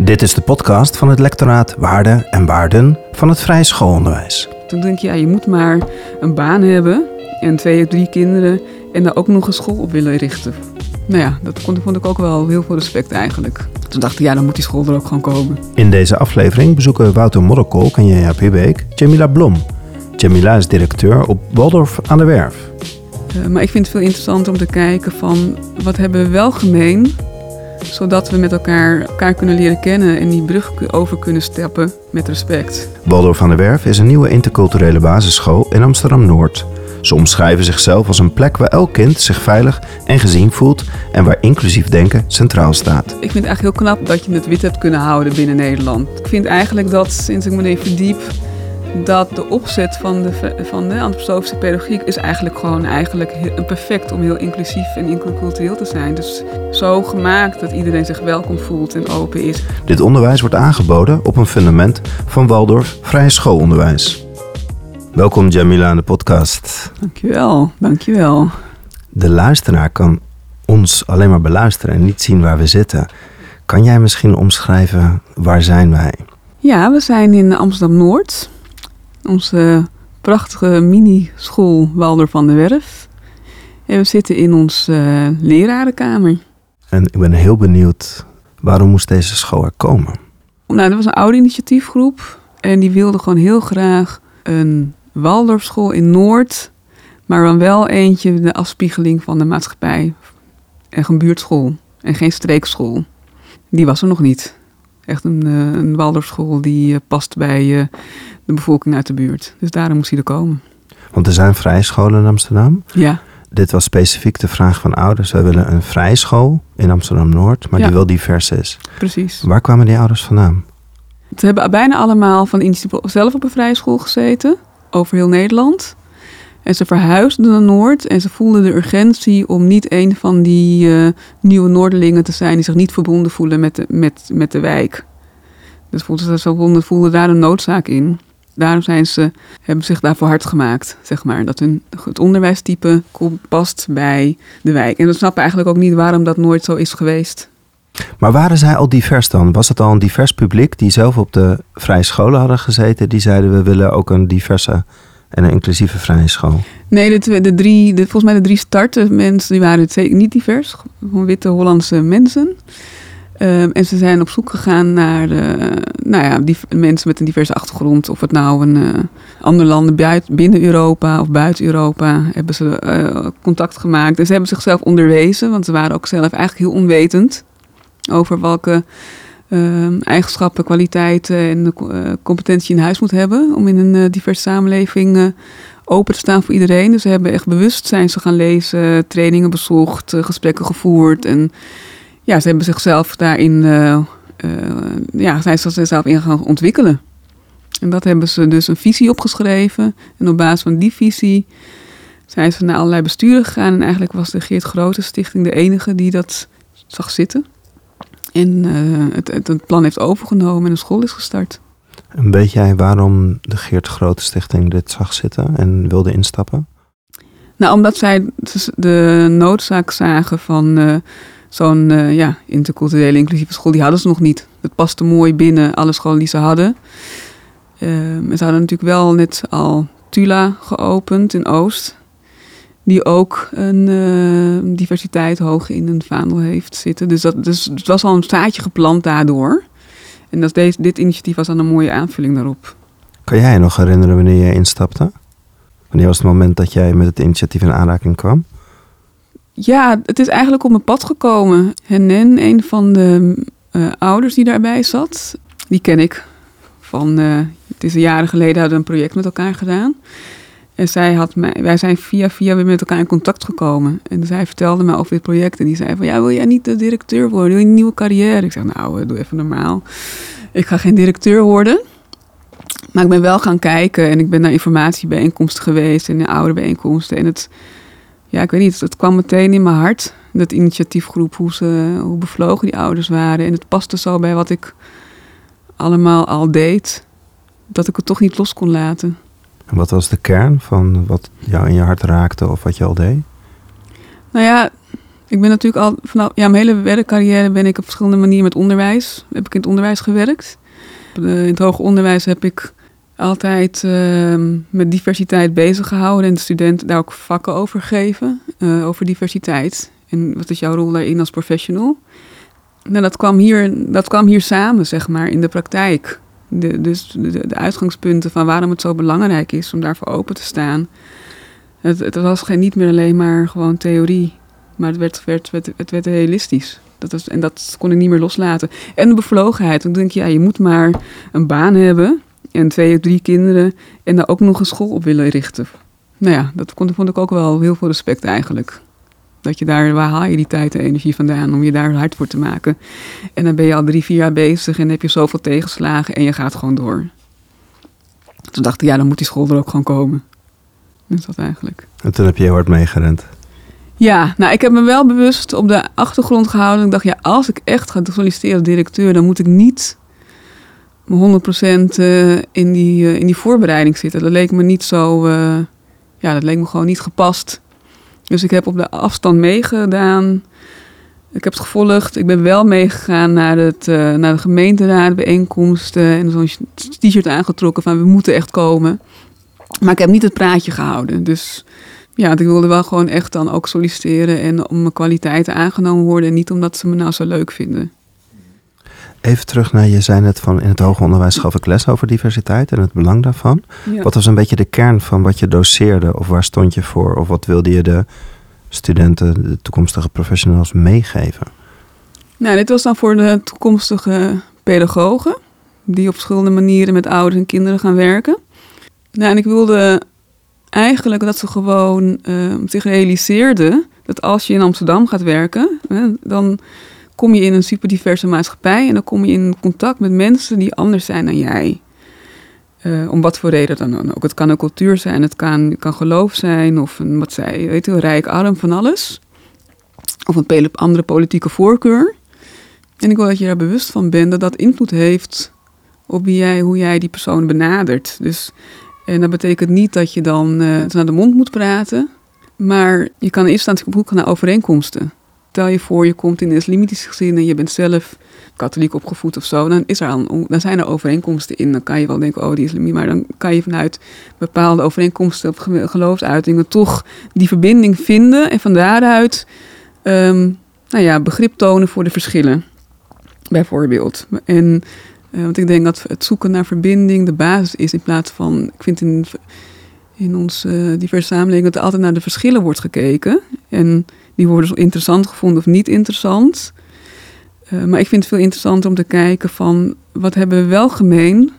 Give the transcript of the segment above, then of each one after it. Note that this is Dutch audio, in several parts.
Dit is de podcast van het lectoraat Waarden en Waarden van het Vrije Schoolonderwijs. Toen denk je, ja, je moet maar een baan hebben en twee of drie kinderen en daar ook nog een school op willen richten. Nou ja, dat vond, vond ik ook wel heel veel respect eigenlijk. Toen dacht ik, ja, dan moet die school er ook gewoon komen. In deze aflevering bezoeken Wouter Modderkolk en Janja Piebeek Jamila Blom. Jamila is directeur op Waldorf aan de Werf. Uh, maar ik vind het veel interessanter om te kijken van wat hebben we wel gemeen zodat we met elkaar elkaar kunnen leren kennen en die brug over kunnen steppen met respect. Waldorf aan de Werf is een nieuwe interculturele basisschool in Amsterdam-Noord. Ze omschrijven zichzelf als een plek waar elk kind zich veilig en gezien voelt en waar inclusief denken centraal staat. Ik vind het eigenlijk heel knap dat je het wit hebt kunnen houden binnen Nederland. Ik vind eigenlijk dat sinds ik me even verdiep dat de opzet van de, van de antroposofische pedagogiek is eigenlijk gewoon eigenlijk perfect om heel inclusief en intercultureel te zijn. Dus zo gemaakt dat iedereen zich welkom voelt en open is. Dit onderwijs wordt aangeboden op een fundament van Waldorf Vrije Schoolonderwijs. Welkom Jamila aan de podcast. Dankjewel, dankjewel. De luisteraar kan ons alleen maar beluisteren en niet zien waar we zitten. Kan jij misschien omschrijven waar zijn wij? Ja, we zijn in Amsterdam-Noord. Onze prachtige mini-school Walder van de Werf. En we zitten in onze uh, lerarenkamer. En ik ben heel benieuwd, waarom moest deze school er komen? Nou, dat was een oude initiatiefgroep. En die wilde gewoon heel graag een Waldorfschool in Noord. Maar dan wel eentje de afspiegeling van de maatschappij. En een buurtschool. En geen streekschool. Die was er nog niet. Echt een, uh, een Waldorfschool die uh, past bij de bevolking uit de buurt. Dus daarom moest hij er komen. Want er zijn vrije scholen in Amsterdam. Ja. Dit was specifiek de vraag van ouders. Wij willen een vrije school in Amsterdam-Noord, maar Ja. die wel divers is. Precies. Waar kwamen die ouders vandaan? Ze hebben bijna allemaal van initiatief zelf op een vrije school gezeten. Over heel Nederland. En ze verhuisden naar Noord. En ze voelden de urgentie om niet een van die eh, nieuwe Noorderlingen te zijn... die zich niet verbonden voelen met de, met, met de wijk. Dus voelden ze, ze voelden, voelden daar een noodzaak in. Daarom zijn ze, hebben zich daarvoor hard gemaakt, zeg maar. Dat hun, het onderwijstype past bij de wijk. En we snappen eigenlijk ook niet waarom dat nooit zo is geweest. Maar waren zij al divers dan? Was het al een divers publiek die zelf op de vrije scholen hadden gezeten? Die zeiden we willen ook een diverse en een inclusieve vrije school. Nee, de, de drie, de, volgens mij de drie starten mensen, die waren het zeker niet divers. Gewoon witte Hollandse mensen. Ehm, en ze zijn op zoek gegaan naar nou ja, mensen met een diverse achtergrond. Of het nou een eh, andere landen binnen Europa of buiten Europa hebben ze eh, contact gemaakt. En ze hebben zichzelf onderwezen, want ze waren ook zelf eigenlijk heel onwetend over welke ehm, eigenschappen, kwaliteiten en eh, competentie je in huis moet hebben om in een diverse samenleving open te staan voor iedereen. Dus ze hebben echt bewust zijn ze gaan lezen, trainingen bezocht, gesprekken gevoerd. En ja, ze hebben zichzelf daarin, eh, eh, ja, zijn ze zichzelf in gaan ontwikkelen. En dat hebben ze dus een visie opgeschreven. En op basis van die visie zijn ze naar allerlei besturen gegaan. En eigenlijk was de Geert Grote Stichting de enige die dat zag zitten. En eh, het, het, het plan heeft overgenomen en een school is gestart. En weet jij waarom de Geert Grote Stichting dit zag zitten en wilde instappen? Nou, omdat zij dus de noodzaak zagen van eh, zo'n eh, ja, interculturele inclusieve school, die hadden ze nog niet. Het paste mooi binnen alle scholen die ze hadden. En ze hadden natuurlijk wel net al Tula geopend in Oost, die ook een eh, diversiteit hoog in een vaandel heeft zitten. Dus, dat, dus het was al een zaadje geplant daardoor. En dat deze, dit initiatief was dan een mooie aanvulling daarop. Kan jij nog herinneren wanneer je instapte? Wanneer was het moment dat jij met het initiatief in aanraking kwam? Ja, het is eigenlijk op mijn pad gekomen. Henen, een van de eh, ouders die daarbij zat, die ken ik. Van, eh, het is jaren geleden hadden we een project met elkaar gedaan. En zij had mij, wij zijn via via weer met elkaar in contact gekomen. En zij vertelde me over dit project. En die zei van, ja, wil jij niet de directeur worden? Wil je een nieuwe carrière? Ik zeg, nou, eh, doe even normaal. Ik ga geen directeur worden. Maar ik ben wel gaan kijken en ik ben naar informatiebijeenkomsten geweest en naar ouderbijeenkomsten. En het, ja, ik weet niet, het kwam meteen in mijn hart. Dat initiatiefgroep, hoe, ze, hoe bevlogen die ouders waren. En het paste zo bij wat ik allemaal al deed, dat ik het toch niet los kon laten. En wat was de kern van wat jou in je hart raakte of wat je al deed? Nou ja, Ik ben natuurlijk al vanaf ja, mijn hele werkcarrière ben ik op verschillende manieren met onderwijs. Heb ik in het onderwijs gewerkt. In het hoger onderwijs heb ik altijd uh, met diversiteit bezig gehouden en de studenten daar ook vakken over geven, uh, over diversiteit. En wat is jouw rol daarin als professional? Nou, dat kwam hier, dat kwam hier samen, zeg maar, in de praktijk. De, dus de, de, uitgangspunten van waarom het zo belangrijk is om daarvoor open te staan. Het, het was geen, niet meer alleen maar gewoon theorie, maar het werd, werd, werd, het werd realistisch. Dat was, en dat kon ik niet meer loslaten. En de bevlogenheid. Dan denk je, ja, je moet maar een baan hebben en twee of drie kinderen en daar ook nog een school op willen richten. Nou ja, dat vond ik ook wel heel veel respect eigenlijk. Dat je daar, waar haal je die tijd en energie vandaan om je daar hard voor te maken? En dan ben je al drie, vier jaar bezig en heb je zoveel tegenslagen en je gaat gewoon door. Toen dacht ik, ja, dan moet die school er ook gewoon komen. Dat is dat eigenlijk. En toen heb je heel hard meegerend. Ja, nou, ik heb me wel bewust op de achtergrond gehouden. Ik dacht, ja, als ik echt ga solliciteren als directeur, dan moet ik niet 100% uh, in, die, uh, in die voorbereiding zitten. Dat leek me niet zo, uh, ja, dat leek me gewoon niet gepast. Dus ik heb op de afstand meegedaan. Ik heb het gevolgd. Ik ben wel meegegaan naar, het, naar de gemeenteraad, bijeenkomsten en zo'n t-shirt aangetrokken van we moeten echt komen. Maar ik heb niet het praatje gehouden. Dus ja, ik wilde wel gewoon echt dan ook solliciteren en om mijn kwaliteiten aangenomen worden en niet omdat ze me nou zo leuk vinden. Even terug naar, je zei net van in het hoger onderwijs gaf ik les over diversiteit en het belang daarvan. Ja. Wat was een beetje de kern van wat je doseerde of waar stond je voor of wat wilde je de studenten, de toekomstige professionals meegeven? Nou, dit was dan voor de toekomstige pedagogen die op verschillende manieren met ouders en kinderen gaan werken. Nou, en ik wilde eigenlijk dat ze gewoon uh, zich realiseerden dat als je in Amsterdam gaat werken, hè, dan kom je in een super diverse maatschappij en dan kom je in contact met mensen die anders zijn dan jij. Uh, om wat voor reden dan ook. Het kan een cultuur zijn, het kan, kan geloof zijn of een, wat zij, weet je, rijk, arm, van alles. Of een andere politieke voorkeur. En ik wil dat je daar bewust van bent dat dat invloed heeft op wie jij, hoe jij die persoon benadert. Dus, en dat betekent niet dat je dan uh, naar de mond moet praten, maar je kan in eerste instantie op naar overeenkomsten stel je voor, je komt in een islamitisch gezin en je bent zelf katholiek opgevoed of zo, dan, is er al, dan zijn er overeenkomsten in. Dan kan je wel denken, oh, die islamie, maar dan kan je vanuit bepaalde overeenkomsten op geloofsuitingen toch die verbinding vinden en van daaruit um, nou ja, begrip tonen voor de verschillen, bijvoorbeeld. En uh, want ik denk dat het zoeken naar verbinding de basis is in plaats van, ik vind in, in onze uh, diverse samenleving dat er altijd naar de verschillen wordt gekeken. En die worden interessant gevonden of niet interessant. Uh, maar ik vind het veel interessanter om te kijken van wat hebben we wel gemeen,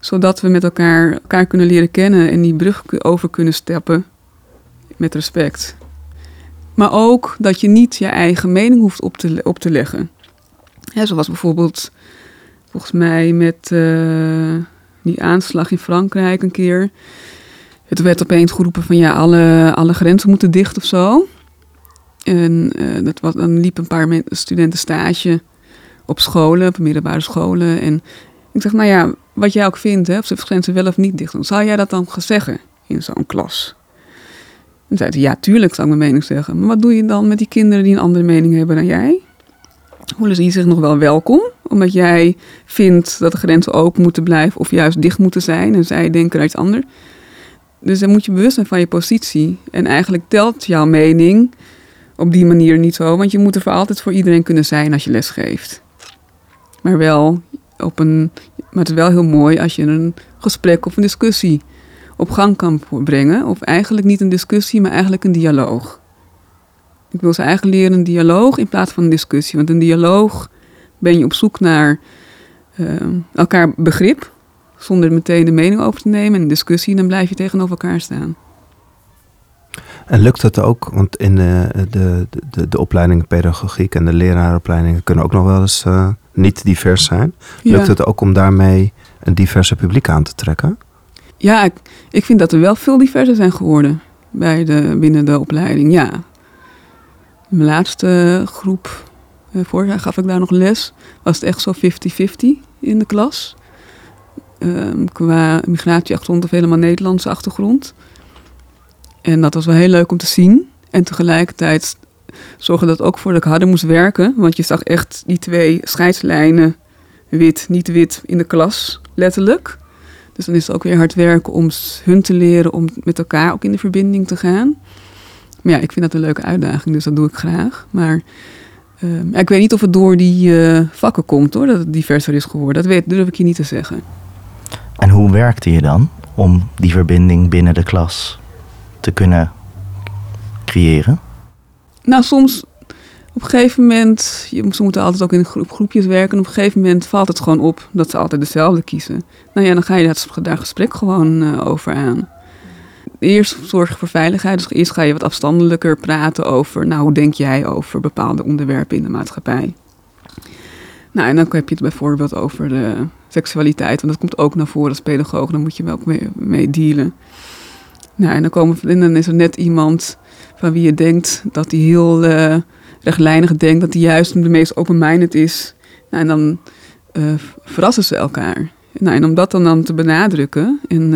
zodat we met elkaar elkaar kunnen leren kennen en die brug over kunnen steppen met respect. Maar ook dat je niet je eigen mening hoeft op te, op te leggen. Ja, zoals bijvoorbeeld, volgens mij met uh, die aanslag in Frankrijk een keer. Het werd opeens geroepen van ja, alle, alle grenzen moeten dicht of zo. En uh, dat was, dan liepen een paar studenten stage op scholen, op middelbare scholen. En ik zeg, nou ja, wat jij ook vindt, hè, of ze grenzen wel of niet dicht doen, zou jij dat dan gaan zeggen in zo'n klas? En zei ze, ja, tuurlijk zou ik mijn mening zeggen. Maar wat doe je dan met die kinderen die een andere mening hebben dan jij? Voelen ze zich nog wel welkom? Omdat jij vindt dat de grenzen open moeten blijven of juist dicht moeten zijn en zij denken er iets anders. Dus dan moet je bewust zijn van je positie. En eigenlijk telt jouw mening op die manier niet zo. Want je moet er voor altijd voor iedereen kunnen zijn als je les geeft. Maar wel op een. Maar het is wel heel mooi als je een gesprek of een discussie op gang kan brengen. Of eigenlijk niet een discussie, maar eigenlijk een dialoog. Ik wil ze eigenlijk leren een dialoog in plaats van een discussie. Want een dialoog ben je op zoek naar uh, elkaar begrip. Zonder meteen de mening over te nemen. En een discussie, dan blijf je tegenover elkaar staan. En lukt het ook, want in de, de, de, de opleidingen pedagogiek en de leraaropleidingen kunnen ook nog wel eens uh, niet divers zijn. Lukt het ook om daarmee een diverse publiek aan te trekken? Ja, ik, ik vind dat er wel veel diverser zijn geworden bij de, binnen de opleiding, ja. Mijn laatste groep, uh, vorig jaar gaf ik daar nog les, was het echt zo 50-50 in de klas. Uh, qua migratieachtergrond of helemaal Nederlandse achtergrond. En dat was wel heel leuk om te zien. En tegelijkertijd zorgde dat ook voor dat ik harder moest werken. Want je zag echt die twee scheidslijnen, wit, niet wit, in de klas, letterlijk. Dus dan is het ook weer hard werken om hun te leren om met elkaar ook in de verbinding te gaan. Maar ja, ik vind dat een leuke uitdaging, dus dat doe ik graag. Maar uh, ik weet niet of het door die uh, vakken komt hoor, dat het diverser is geworden. Dat weet, durf ik je niet te zeggen. En hoe werkte je dan om die verbinding binnen de klas te kunnen creëren? Nou, soms op een gegeven moment, ze moeten altijd ook in groep, groepjes werken. En op een gegeven moment valt het gewoon op dat ze altijd dezelfde kiezen. Nou ja, dan ga je daar gesprek gewoon uh, over aan. Eerst zorg je voor veiligheid. Dus eerst ga je wat afstandelijker praten over, nou, hoe denk jij over bepaalde onderwerpen in de maatschappij? Nou, en dan heb je het bijvoorbeeld over de seksualiteit, want dat komt ook naar voren als pedagoog, dan moet je wel mee dealen. Nou, en dan, komen, en dan is er net iemand van wie je denkt dat hij heel uh, rechtlijnig denkt, dat hij juist de meest open-minded is. Nou, en dan uh, verrassen ze elkaar. Nou, en om dat dan, dan te benadrukken, en,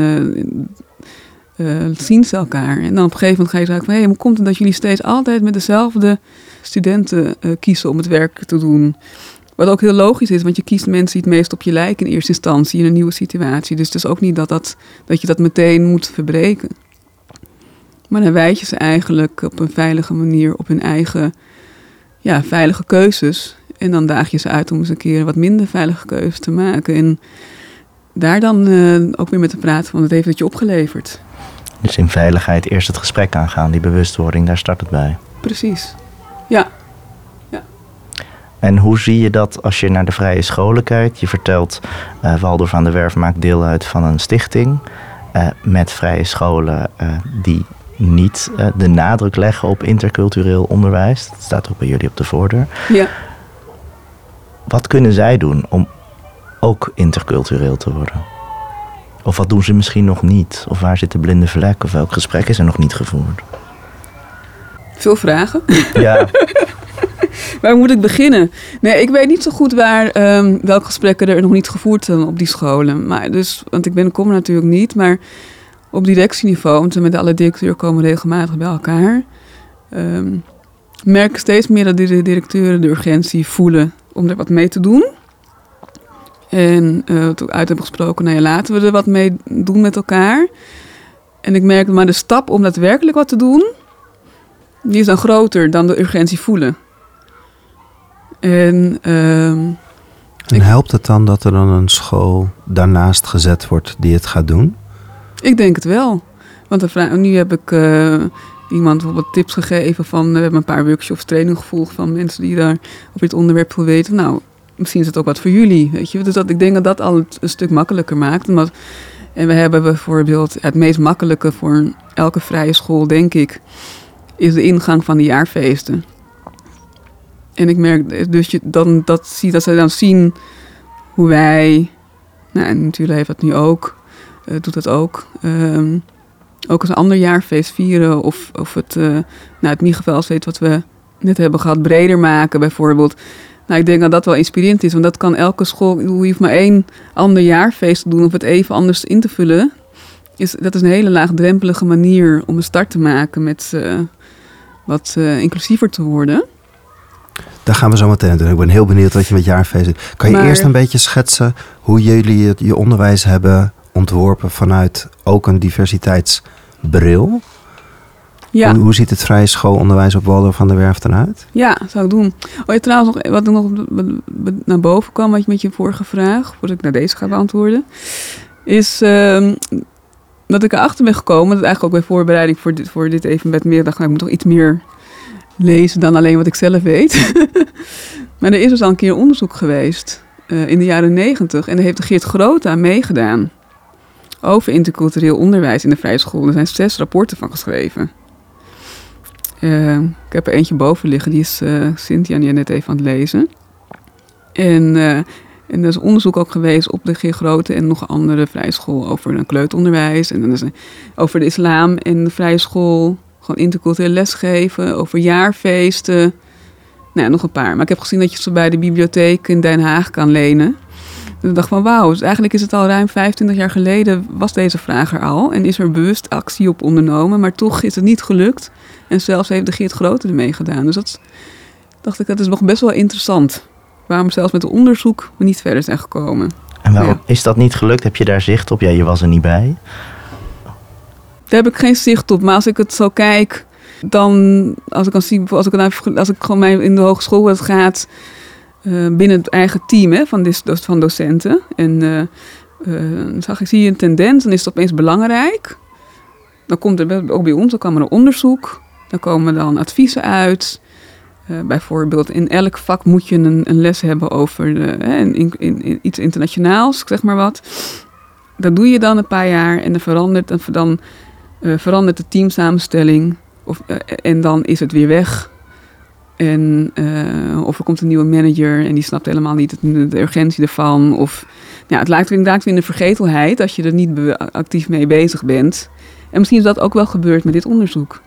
uh, zien ze elkaar. En dan op een gegeven moment ga je zeggen van... hé, hey, hoe komt het dat jullie steeds altijd met dezelfde studenten kiezen om het werk te doen? Wat ook heel logisch is, want je kiest mensen die het meest op je lijken in eerste instantie in een nieuwe situatie. Dus het is ook niet dat, dat, dat je dat meteen moet verbreken. Maar dan wijs je ze eigenlijk op een veilige manier op hun eigen ja, veilige keuzes. En dan daag je ze uit om eens een keer wat minder veilige keuzes te maken. En daar dan uh, ook weer met te praten van het heeft het je opgeleverd. Dus in veiligheid eerst het gesprek aangaan, die bewustwording, daar start het bij. Precies, ja. En hoe zie je dat als je naar de vrije scholen kijkt? Je vertelt, uh, Waldorf aan de Werf maakt deel uit van een stichting uh, met vrije scholen uh, die niet de nadruk leggen op intercultureel onderwijs. Dat staat ook bij jullie op de voordeur. Ja. Wat kunnen zij doen om ook intercultureel te worden? Of wat doen ze misschien nog niet? Of waar zit de blinde vlek? Of welk gesprek is er nog niet gevoerd? Veel vragen. Ja. waar moet ik beginnen? Nee, ik weet niet zo goed waar, um, welke gesprekken er nog niet gevoerd zijn op die scholen. Maar dus, want ik ben, kom natuurlijk niet, maar op directieniveau, want met alle directeuren komen regelmatig bij elkaar. Um, merk steeds meer dat de directeuren de urgentie voelen om er wat mee te doen. En uh, toen uit hebben gesproken, nou ja, laten we er wat mee doen met elkaar. En ik merk maar de stap om daadwerkelijk wat te doen, die is dan groter dan de urgentie voelen. En, uh, en helpt het dan dat er dan een school daarnaast gezet wordt die het gaat doen? Ik denk het wel. Want nu heb ik uh, iemand bijvoorbeeld tips gegeven van... we hebben een paar workshops, training gevolgd van mensen die daar op dit onderwerp wil weten. Nou, misschien is het ook wat voor jullie, weet je. Dus dat, ik denk dat dat al een stuk makkelijker maakt. En we hebben bijvoorbeeld het meest makkelijke voor elke vrije school, denk ik... is de ingang van de jaarfeesten. En ik merk dus je dan dat, dat ze dan zien hoe wij, nou en natuurlijk heeft dat nu ook, doet dat ook, um, ook als een ander jaarfeest vieren of, of het, uh, nou het Miegevelsfeest wat we net hebben gehad breder maken bijvoorbeeld. Nou, ik denk dat dat wel inspirerend is, want dat kan elke school, je hoeft maar één ander jaarfeest te doen of het even anders in te vullen. Is, dat is een hele laagdrempelige manier om een start te maken met uh, wat inclusiever te worden. Daar gaan we zo meteen doen. Ik ben heel benieuwd wat je met jaarfeest Kan je eerst een beetje schetsen hoe jullie het, je onderwijs hebben ontworpen vanuit ook een diversiteitsbril? Ja. Hoe, hoe ziet het vrije schoolonderwijs op Waldorf van der Werf eruit? Ja, zou ik doen. Oh ja, trouwens, nog, wat nog naar boven kwam, wat je met je vorige vraag, voordat ik naar deze ga beantwoorden, is uh, dat ik erachter ben gekomen, dat eigenlijk ook bij voorbereiding voor dit, voor dit evenement meer dacht, nou, ik moet toch iets meer lezen dan alleen wat ik zelf weet. maar er is dus al een keer onderzoek geweest uh, in de jaren negentig. En daar heeft Geert Groot aan meegedaan. Over intercultureel onderwijs in de vrije school. Er zijn zes rapporten van geschreven. Uh, ik heb er eentje boven liggen. Die is uh, Cynthia die net even aan het lezen. En, en er is onderzoek ook geweest op de Geert Grote en nog andere vrije school over een kleuteronderwijs. En dan is over de islam en de vrije school gewoon intercultureel lesgeven, over jaarfeesten. Nou, nog een paar. Maar ik heb gezien dat je ze bij de bibliotheek in Den Haag kan lenen. Ik dacht van wauw, dus eigenlijk is het al ruim 25 jaar geleden was deze vraag er al. En is er bewust actie op ondernomen, maar toch is het niet gelukt. En zelfs heeft de Geert Grote ermee gedaan. Dus dat dacht ik, dat is nog best wel interessant. Waarom zelfs met het onderzoek we niet verder zijn gekomen. En waarom is dat niet gelukt? Heb je daar zicht op? Ja, je was er niet bij. Daar heb ik geen zicht op. Maar als ik het zo kijk, dan als ik kan zien, als ik, als ik gewoon in de hogeschool het gaat uh, binnen het eigen team hè, van, dis, van docenten. En uh, uh, zag ik, zie je een tendens, dan is het opeens belangrijk. Dan komt er ook bij ons, dan kwam er onderzoek. Dan komen dan adviezen uit. bijvoorbeeld in elk vak moet je een, een les hebben over hè, in, in, iets internationaals, zeg maar wat. Dat doe je dan een paar jaar en dan verandert, dan, dan verandert de teamsamenstelling. Of, en dan is het weer weg. En, uh, of er komt een nieuwe manager en die snapt helemaal niet de urgentie ervan. Of ja, het lijkt inderdaad in de vergetelheid als je er niet actief mee bezig bent. En misschien is dat ook wel gebeurd met dit onderzoek.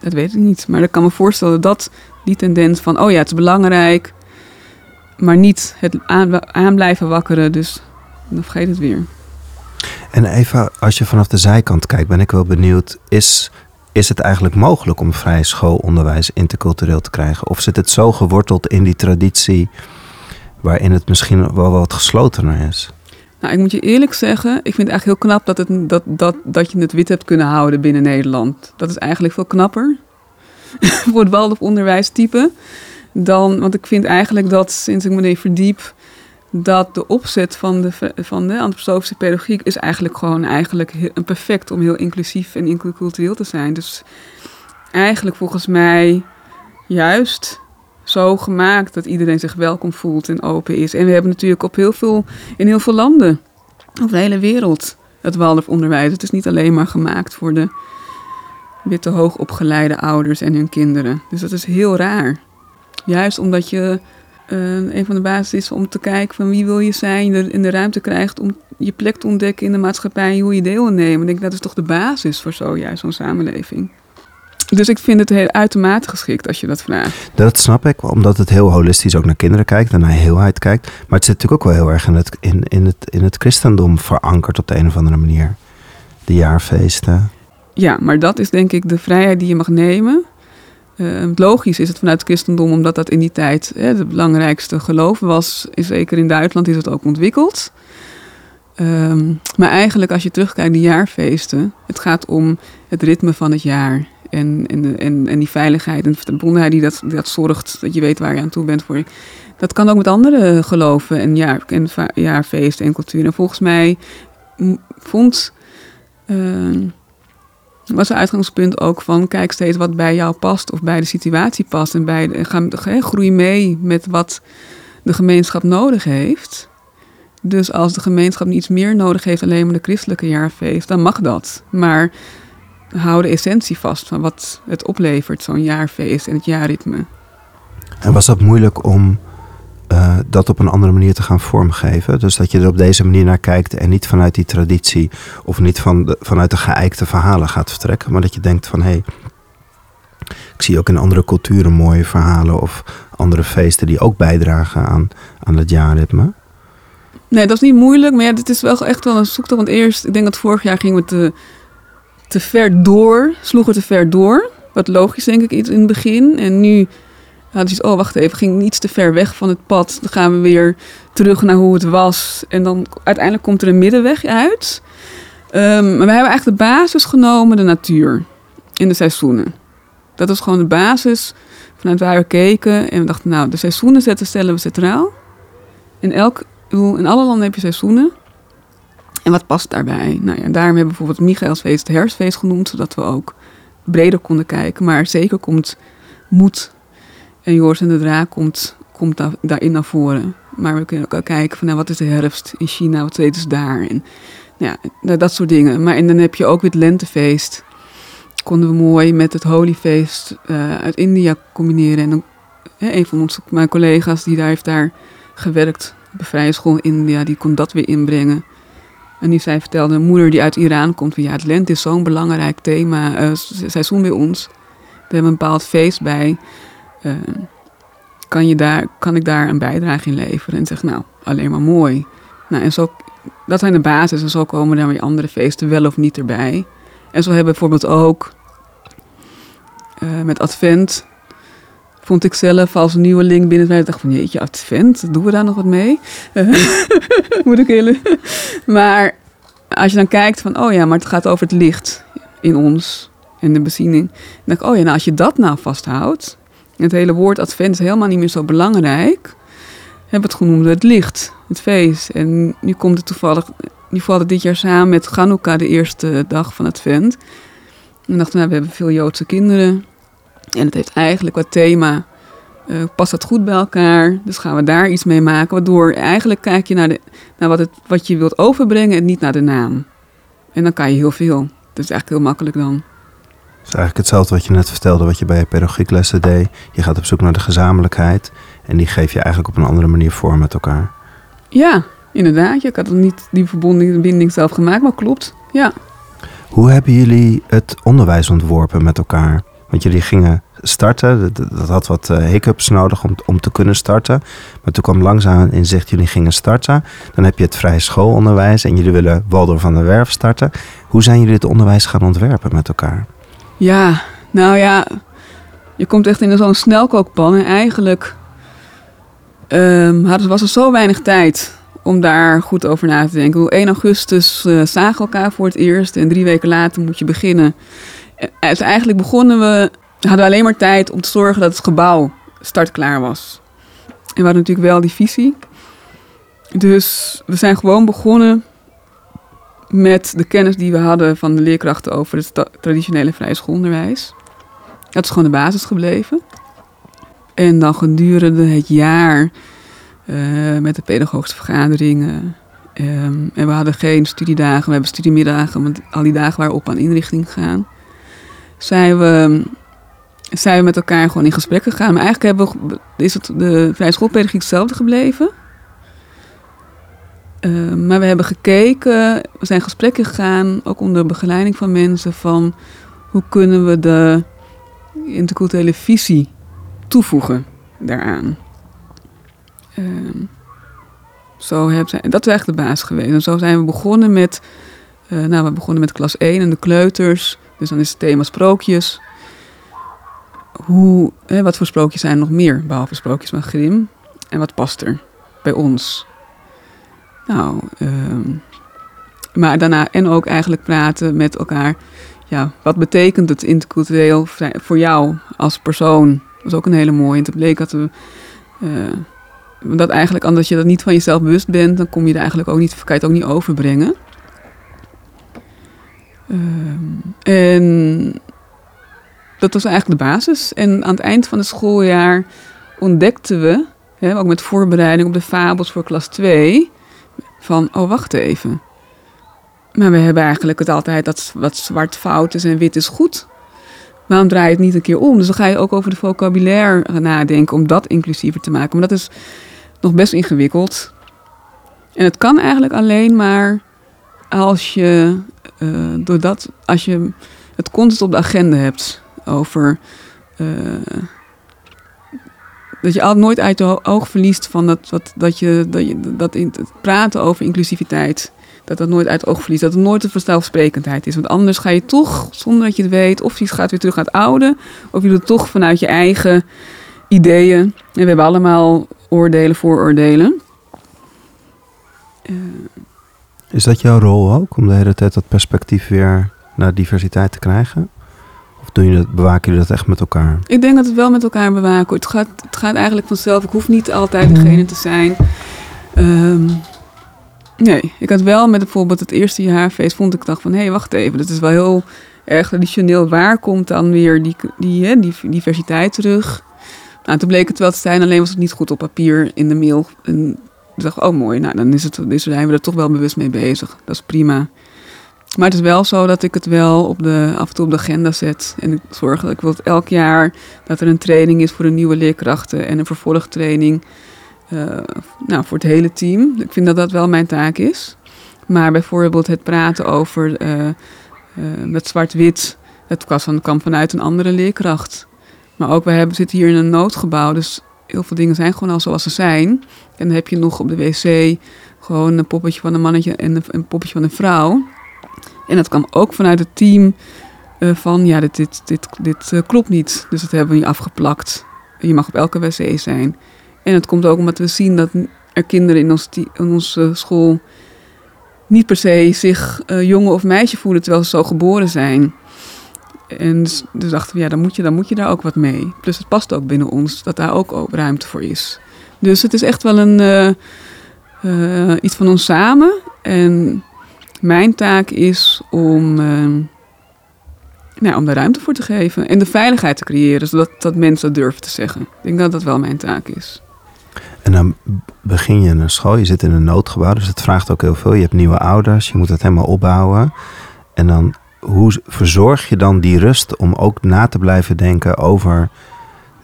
Dat weet ik niet. Maar ik kan me voorstellen dat die tendens van, oh ja, het is belangrijk, maar niet het aan, aan blijven wakkeren. Dus dan vergeet het weer. En even, als je vanaf de zijkant kijkt, ben ik wel benieuwd, is is het eigenlijk mogelijk om vrij schoolonderwijs intercultureel te krijgen? Of zit het zo geworteld in die traditie waarin het misschien wel wat geslotener is? Nou, ik moet je eerlijk zeggen, ik vind het eigenlijk heel knap dat, het, dat, dat, dat je het wit hebt kunnen houden binnen Nederland. Dat is eigenlijk veel knapper voor het Waldorf-onderwijstype. Dan, want ik vind eigenlijk dat sinds ik me verdiep, dat de opzet van de, van de antroposofische pedagogiek is eigenlijk gewoon eigenlijk een perfect om heel inclusief en intercultureel te zijn. Dus eigenlijk volgens mij juist zo gemaakt dat iedereen zich welkom voelt en open is. En we hebben natuurlijk op heel veel, in heel veel landen, over de hele wereld, het Waldorf-onderwijs. Het is niet alleen maar gemaakt voor de witte hoogopgeleide ouders en hun kinderen. Dus dat is heel raar. Juist omdat je uh, een van de basis is om te kijken van wie wil je zijn, je in de ruimte krijgt om je plek te ontdekken in de maatschappij en hoe je deel nemen. Ik denk dat is toch de basis voor zo, juist zo'n samenleving. Dus ik vind het heel uitermate geschikt als je dat vraagt. Dat snap ik, omdat het heel holistisch ook naar kinderen kijkt en naar heelheid kijkt. Maar het zit natuurlijk ook wel heel erg in het, in, in het, in het christendom verankerd op de een of andere manier. De jaarfeesten. Ja, maar dat is denk ik de vrijheid die je mag nemen. Uh, logisch is het vanuit het christendom, omdat dat in die tijd hè, het belangrijkste geloof was. Zeker in Duitsland is het ook ontwikkeld. Um, maar eigenlijk als je terugkijkt naar de jaarfeesten, het gaat om het ritme van het jaar. En, en, en, en die veiligheid en de verbondenheid die dat, dat zorgt, dat je weet waar je aan toe bent. Voor je. Dat kan ook met andere geloven en, jaar, en jaarfeesten en cultuur. En volgens mij vond... Uh, was een uitgangspunt ook van kijk steeds wat bij jou past of bij de situatie past. En bij de, ga, groei mee met wat de gemeenschap nodig heeft. Dus als de gemeenschap iets meer nodig heeft, alleen maar de christelijke jaarfeest, dan mag dat. Maar hou de essentie vast van wat het oplevert, zo'n jaarfeest en het jaarritme. En was dat moeilijk om uh, dat op een andere manier te gaan vormgeven. Dus dat je er op deze manier naar kijkt en niet vanuit die traditie of niet van vanuit de geëikte verhalen gaat vertrekken, maar dat je denkt van hé, hey, ik zie ook in andere culturen mooie verhalen of andere feesten die ook bijdragen aan, aan het jaarritme. Nee, dat is niet moeilijk, maar ja, dit is wel echt wel een zoektocht. Want eerst, ik denk dat vorig jaar gingen we te, te ver door, sloegen we te ver door. Wat logisch denk ik iets in het begin. En nu hadden oh wacht even, ging iets te ver weg van het pad. Dan gaan we weer terug naar hoe het was. En dan uiteindelijk komt er een middenweg uit. Um, maar we hebben eigenlijk de basis genomen, de natuur. In de seizoenen. Dat was gewoon de basis vanuit waar we keken. En we dachten, nou, de seizoenen zetten, stellen we centraal. In, elk, in alle landen heb je seizoenen. En wat past daarbij? Nou ja, daarom hebben we bijvoorbeeld Michaelsfeest het herfstfeest genoemd. Zodat we ook breder konden kijken. Maar zeker komt moed en Joris en de Draak komt, komt daarin naar voren. Maar we kunnen ook kijken van nou, wat is de herfst in China, wat weten ze daar? En ja, nou, dat soort dingen. Maar en dan heb je ook weer het lentefeest. Konden we mooi met het Holiefeest uh, uit India combineren. En dan, een van onze, mijn collega's die daar heeft daar gewerkt, een vrije school in India, die kon dat weer inbrengen. En die zij vertelde, een moeder die uit Iran komt, van ja, het lente is zo'n belangrijk thema, uh, seizoen bij ons. We hebben een bepaald feest bij. Uh, kan, je daar, kan ik daar een bijdrage in leveren? En zeg, nou, alleen maar mooi. Nou, en zo, dat zijn de basis. En zo komen dan weer andere feesten wel of niet erbij. En zo hebben we bijvoorbeeld ook uh, met Advent vond ik zelf als nieuwe link binnen. Ik dacht van jeetje, Advent, doen we daar nog wat mee? Moet ik heel... Maar als je dan kijkt van, oh ja, maar het gaat over het licht in ons en de beziening. Dan denk ik, oh ja, nou als je dat nou vasthoudt, het hele woord advent is helemaal niet meer zo belangrijk. Hebben het genoemd het licht, het feest. En nu komt het toevallig, nu valt het dit jaar samen met Hanukkah, de eerste dag van advent. En dachten, nou, we hebben veel Joodse kinderen. En het heeft eigenlijk wat thema, uh, past dat goed bij elkaar? Dus gaan we daar iets mee maken. Waardoor eigenlijk kijk je naar, de, naar wat, het, wat je wilt overbrengen en niet naar de naam. En dan kan je heel veel. Dat is eigenlijk heel makkelijk dan. Is eigenlijk hetzelfde wat je net vertelde, wat je bij je pedagogieklessen deed. Je gaat op zoek naar de gezamenlijkheid en die geef je eigenlijk op een andere manier vorm met elkaar. Ja, inderdaad. Je had niet die verbinding zelf gemaakt, maar klopt. Ja. Hoe hebben jullie het onderwijs ontworpen met elkaar? Want jullie gingen starten, dat, had wat uh, hiccups nodig om, om te kunnen starten. Maar toen kwam langzaam in zicht, jullie gingen starten. Dan heb je het vrije schoolonderwijs en jullie willen Waldorf van der Werf starten. Hoe zijn jullie het onderwijs gaan ontwerpen met elkaar? Ja, nou ja, je komt echt in zo'n snelkookpan en eigenlijk um, was er zo weinig tijd om daar goed over na te denken. 1 augustus uh, zagen we elkaar voor het eerst en drie weken later moet je beginnen. En eigenlijk begonnen we, hadden we alleen maar tijd om te zorgen dat het gebouw startklaar was. En we hadden natuurlijk wel die visie. Dus we zijn gewoon begonnen met de kennis die we hadden van de leerkrachten over het traditionele vrije schoolonderwijs. Dat is gewoon de basis gebleven. En dan gedurende het jaar uh, met de pedagogische vergaderingen. Um, en we hadden geen studiedagen, we hebben studiemiddagen, want al die dagen waren op aan inrichting gegaan. Zijn we, zijn we met elkaar gewoon in gesprek gegaan. Maar eigenlijk hebben is het de vrije schoolpedagogiek hetzelfde gebleven. Uh, maar we hebben gekeken, we zijn gesprekken gegaan, ook onder begeleiding van mensen, van hoe kunnen we de interculturele visie toevoegen daaraan. Uh, zo heb dat is eigenlijk de baas geweest. En zo zijn we begonnen met, uh, nou we begonnen met klas 1 en de kleuters. Dus dan is het thema sprookjes. Hoe, hè, wat voor sprookjes zijn er nog meer, behalve sprookjes van Grim? En wat past er bij ons? Nou, ehm, maar daarna en ook eigenlijk praten met elkaar. Ja, wat betekent het intercultureel voor jou als persoon? Dat is ook een hele mooie. En het bleek dat we. Uh, dat eigenlijk, omdat je dat niet van jezelf bewust bent, dan kom je er eigenlijk ook niet, kan je het ook niet overbrengen. Uh, en dat was eigenlijk de basis. En aan het eind van het schooljaar ontdekten we, hè, ook met voorbereiding op de fabels voor klas 2, van, oh wacht even. Maar we hebben eigenlijk het altijd dat wat zwart fout is en wit is goed. Waarom draai je het niet een keer om? Dus dan ga je ook over de vocabulaire nadenken om dat inclusiever te maken. Maar dat is nog best ingewikkeld. En het kan eigenlijk alleen maar als je, uh, doordat, als je het constant op de agenda hebt over. Uh, dat je altijd nooit uit je oog verliest van dat, wat, dat je, dat, je, dat in het praten over inclusiviteit, dat dat nooit uit het oog verliest. Dat het nooit een vanzelfsprekendheid is. Want anders ga je toch, zonder dat je het weet, of je gaat weer terug naar het oude, of je doet het toch vanuit je eigen ideeën. En we hebben allemaal oordelen, vooroordelen. Uh, is dat jouw rol ook, om de hele tijd dat perspectief weer naar diversiteit te krijgen? Doen je dat, bewaken jullie dat echt met elkaar? Ik denk dat het wel met elkaar bewaken. Het gaat, het gaat eigenlijk vanzelf. Ik hoef niet altijd degene te zijn. Um, nee, ik had wel met bijvoorbeeld het eerste jaarfeest... vond ik dacht van, hé, hey, wacht even. Dat is wel heel erg traditioneel. Waar komt dan weer die, die, hè, die diversiteit terug? Nou, toen bleek het wel te zijn. Alleen was het niet goed op papier in de mail. En ik dacht, oh mooi, nou dan is het, dus zijn we er toch wel bewust mee bezig. Dat is prima. Maar het is wel zo dat ik het wel op de, af en toe op de agenda zet. En ik zorg dat ik wil elk jaar dat er een training is voor de nieuwe leerkrachten en een vervolgtraining uh, nou, voor het hele team. Ik vind dat dat wel mijn taak is. Maar bijvoorbeeld het praten over uh, uh, met zwart-wit, het kwam vanuit een andere leerkracht. Maar ook, we hebben, zitten hier in een noodgebouw, dus heel veel dingen zijn gewoon al zoals ze zijn. En dan heb je nog op de wc gewoon een poppetje van een mannetje en een, poppetje van een vrouw. En dat kwam ook vanuit het team uh, van, ja, dit, dit, dit, uh, klopt niet. Dus dat hebben we niet afgeplakt. Je mag op elke wc zijn. En het komt ook omdat we zien dat er kinderen in, in onze school niet per se zich uh, jongen of meisje voelen terwijl ze zo geboren zijn. En dus, dus, dachten we, ja, dan moet, je, dan moet je daar ook wat mee. Plus het past ook binnen ons, dat daar ook ruimte voor is. Dus het is echt wel een, iets van ons samen. En mijn taak is om, nou, om daar ruimte voor te geven. En de veiligheid te creëren, zodat dat mensen dat durven te zeggen. Ik denk dat dat wel mijn taak is. En dan begin je in een school, je zit in een noodgebouw, dus het vraagt ook heel veel. Je hebt nieuwe ouders, je moet het helemaal opbouwen. En dan, hoe verzorg je dan die rust om ook na te blijven denken over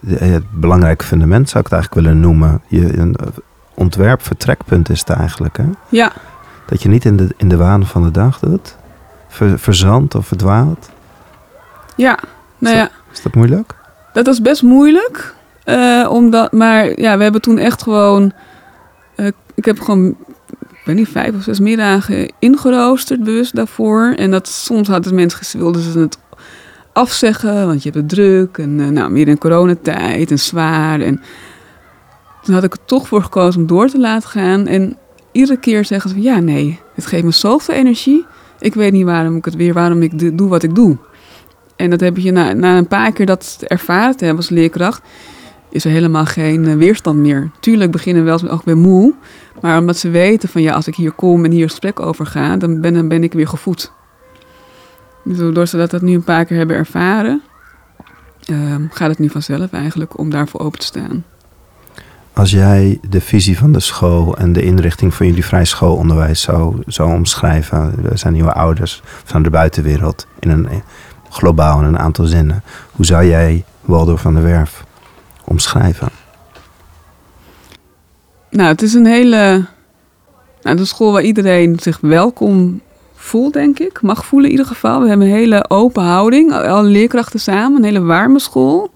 het belangrijke fundament, zou ik het eigenlijk willen noemen. Je, een ontwerp, vertrekpunt is het eigenlijk. Hè? Ja. Dat je niet in de, in de waan van de dag doet, ver, verzandt of verdwaalt. Ja, nou ja. Is dat moeilijk? Dat is best moeilijk. Uh, omdat, maar ja, we hebben toen echt gewoon. Uh, ik heb gewoon, ik weet niet, vijf of zes middagen ingeroosterd, bewust daarvoor. En dat soms hadden mensen wilden ze het afzeggen, want je hebt het druk. En uh, nou, meer in coronatijd en zwaar. En toen had ik er toch voor gekozen om door te laten gaan. En iedere keer zeggen ze: ja, nee, het geeft me zoveel energie. Ik weet niet waarom ik het weer, waarom ik doe wat ik doe. En dat heb je na, na een paar keer dat ervaren hebben als leerkracht is er helemaal geen eh, weerstand meer. Tuurlijk beginnen we wel ook weer moe. Maar omdat ze weten van ja, als ik hier kom en hier gesprek over ga, dan ben, dan ben ik weer gevoed. Dus doordat ze dat nu een paar keer hebben ervaren, ehm, gaat het nu vanzelf eigenlijk om daarvoor open te staan. Als jij de visie van de school en de inrichting van jullie vrij schoolonderwijs zou, zou omschrijven, we zijn nieuwe ouders van de buitenwereld in een globaal in een aantal zinnen. Hoe zou jij Waldorf van der Werf omschrijven? Nou, het is een hele. Nou, de school waar iedereen zich welkom voelt, denk ik. Mag voelen in ieder geval. We hebben een hele open houding. Alle leerkrachten samen. Een hele warme school.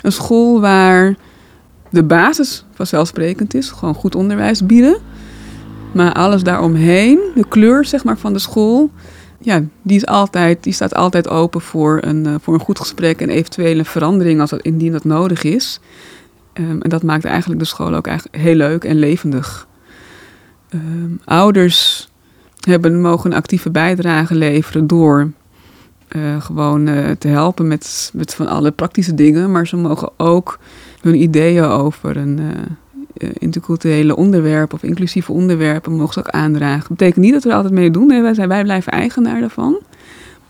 Een school waar de basis vanzelfsprekend is. Gewoon goed onderwijs bieden. Maar alles daaromheen, de kleur zeg maar, van de school, ja, die, is altijd, die staat altijd open voor een, uh, voor een goed gesprek en eventuele verandering als dat, indien dat nodig is. Um, en dat maakt eigenlijk de school ook eigenlijk heel leuk en levendig. Um, ouders hebben, mogen een actieve bijdrage leveren door uh, gewoon uh, te helpen met, met van alle praktische dingen. Maar ze mogen ook hun ideeën over een uh, interculturele onderwerpen of inclusieve onderwerpen mogen ze ook aandragen. Dat betekent niet dat we altijd mee doen. Wij, zijn, wij blijven eigenaar daarvan.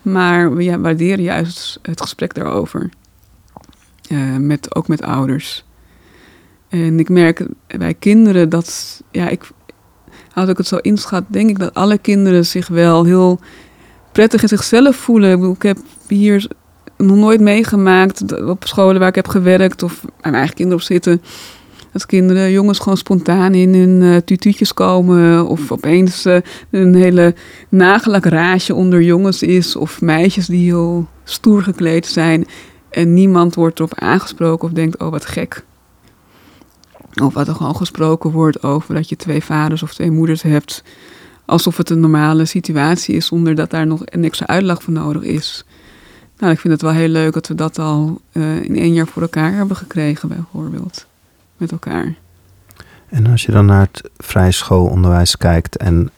Maar we waarderen juist het gesprek daarover. Met, ook met ouders. En ik merk bij kinderen dat, ja, ik, als ik het zo inschat, denk ik dat alle kinderen zich wel heel prettig in zichzelf voelen. Ik, heb hier nog nooit meegemaakt op scholen waar ik heb gewerkt of mijn eigen kinderen op zitten dat kinderen, jongens gewoon spontaan in hun uh, komen. Of opeens uh, een hele nagellakraasje onder jongens is. Of meisjes die heel stoer gekleed zijn. En niemand wordt erop aangesproken of denkt, oh wat gek. Of wat er gewoon gesproken wordt over dat je twee vaders of twee moeders hebt. Alsof het een normale situatie is, zonder dat daar nog een extra uitleg voor nodig is. Nou, ik vind het wel heel leuk dat we dat al uh, in één jaar voor elkaar hebben gekregen, bijvoorbeeld met elkaar. En als je dan naar het vrije schoolonderwijs kijkt en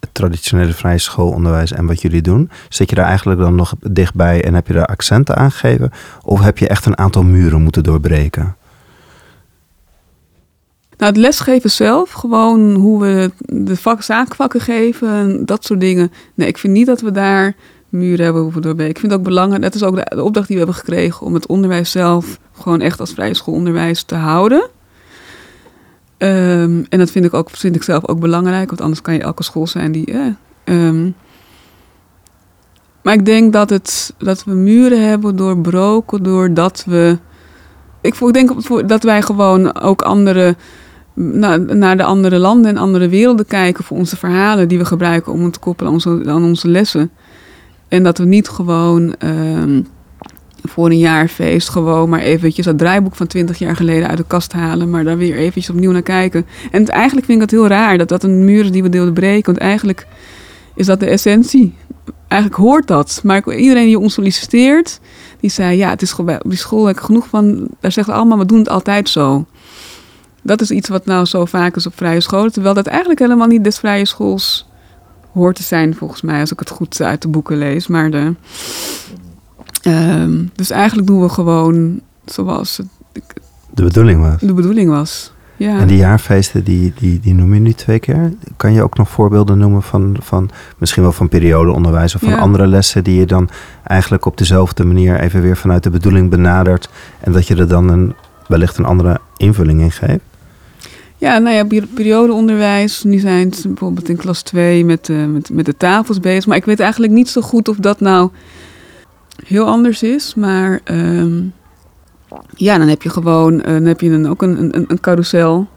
het traditionele vrije schoolonderwijs en wat jullie doen, zit je daar eigenlijk dan nog dichtbij en heb je daar accenten aan gegeven? Of heb je echt een aantal muren moeten doorbreken? Nou, het lesgeven zelf, gewoon hoe we de vak, zaakvakken geven, dat soort dingen. Nee, ik vind niet dat we daar muren hebben hoeven doorbreken. Ik vind het ook belangrijk, dat is ook de, opdracht die we hebben gekregen, om het onderwijs zelf gewoon echt als vrije schoolonderwijs te houden. Um, en dat vind ik, ook, vind ik zelf ook belangrijk, want anders kan je elke school zijn die. Eh, maar ik denk dat, het, dat we muren hebben doorbroken doordat we. Ik, ik denk dat wij gewoon ook andere. Naar, naar de andere landen en andere werelden kijken voor onze verhalen die we gebruiken om het te koppelen aan onze, aan onze lessen. En dat we niet gewoon um, voor een jaarfeest gewoon maar eventjes dat draaiboek van 20 jaar geleden uit de kast halen, maar daar weer eventjes opnieuw naar kijken. En het, eigenlijk vind ik het heel raar dat dat een muur die we deelden breken, want eigenlijk is dat de essentie. Eigenlijk hoort dat. Maar iedereen die ons solliciteert, die zei ja, het is op die school heb ik genoeg van. Daar zeggen allemaal, we doen het altijd zo. Dat is iets wat nou zo vaak is op vrije scholen, terwijl dat eigenlijk helemaal niet des vrije schools hoort te zijn, volgens mij, als ik het goed uit de boeken lees. Maar de, Ehm, dus eigenlijk doen we gewoon zoals het, de bedoeling was. De bedoeling was. Ja. En die jaarfeesten, die, die, die noem je nu twee keer. Kan je ook nog voorbeelden noemen van, van misschien wel van periodeonderwijs of van andere lessen die je dan eigenlijk op dezelfde manier even weer vanuit de bedoeling benadert en dat je er dan een, wellicht een andere invulling in geeft? Ja, nou ja, periodeonderwijs. Nu zijn ze bijvoorbeeld in klas 2 met, met, met de tafels bezig. Maar ik weet eigenlijk niet zo goed of dat nou heel anders is. Maar ehm, ja, dan heb je gewoon uh, dan heb je dan ook een, een, een carousel.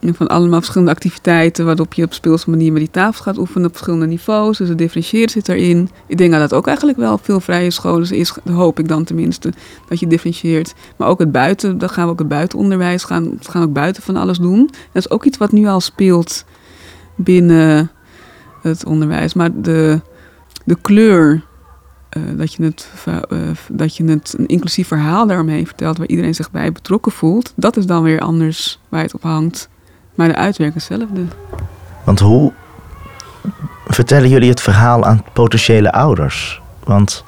Van allemaal verschillende activiteiten waarop je op speelse manier met die tafels gaat oefenen op verschillende niveaus. Dus het differentiëren zit erin. Ik denk dat dat ook eigenlijk wel veel vrije scholen is, hoop ik dan tenminste, dat je differentieert. Maar ook het buiten, dan gaan we ook het buitenonderwijs gaan, gaan ook buiten van alles doen. Dat is ook iets wat nu al speelt binnen het onderwijs. Maar de, de kleur eh, dat, je het, uh, dat je het een inclusief verhaal daarmee vertelt, waar iedereen zich bij betrokken voelt, dat is dan weer anders waar het op hangt. Maar de uitwerking is hetzelfde. Want hoe vertellen jullie het verhaal aan potentiële ouders? Want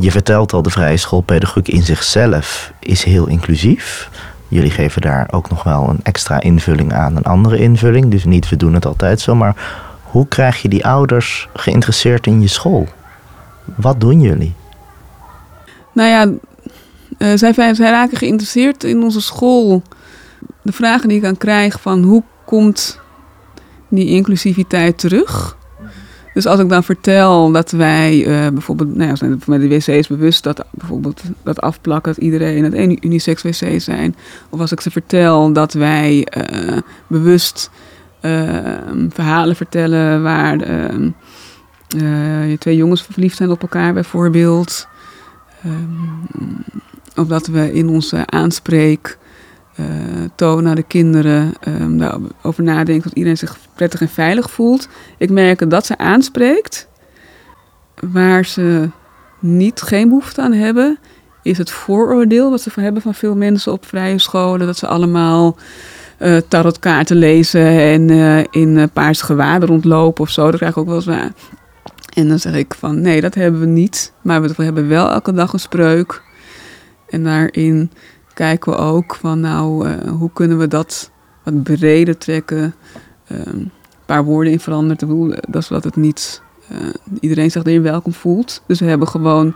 je vertelt al, de vrije schoolpedagogiek in zichzelf is heel inclusief. Jullie geven daar ook nog wel een extra invulling aan, een andere invulling. Dus niet we doen het altijd zo, maar hoe krijg je die ouders geïnteresseerd in je school? Wat doen jullie? Nou ja, uh, zij, zij raken geïnteresseerd in onze school. De vragen die ik dan krijg van hoe komt die inclusiviteit terug? Dus als ik dan vertel dat wij uh, bijvoorbeeld, nou ja, met de wc's bewust dat bijvoorbeeld dat afplakken, dat iedereen het een unisex wc zijn. Of als ik ze vertel dat wij uh, bewust verhalen vertellen waar uh, twee jongens verliefd zijn op elkaar bijvoorbeeld. Um, of dat we in onze aanspreek uh, toon naar de kinderen um, daarover nadenken dat iedereen zich prettig en veilig voelt. Ik merk dat ze aanspreekt. Waar ze niet geen behoefte aan hebben, is het vooroordeel wat ze hebben van veel mensen op vrije scholen. Dat ze allemaal uh, tarotkaarten lezen en uh, in paarse gewaden rondlopen of zo. Dat krijg ik ook wel eens en dan zeg ik van nee, dat hebben we niet. Maar we hebben wel elke dag een spreuk. En daarin kijken we ook van nou, uh, hoe kunnen we dat wat breder trekken. Uh, een paar woorden in veranderen. Dat zodat het niet uh, iedereen zich erin welkom voelt. Dus we hebben gewoon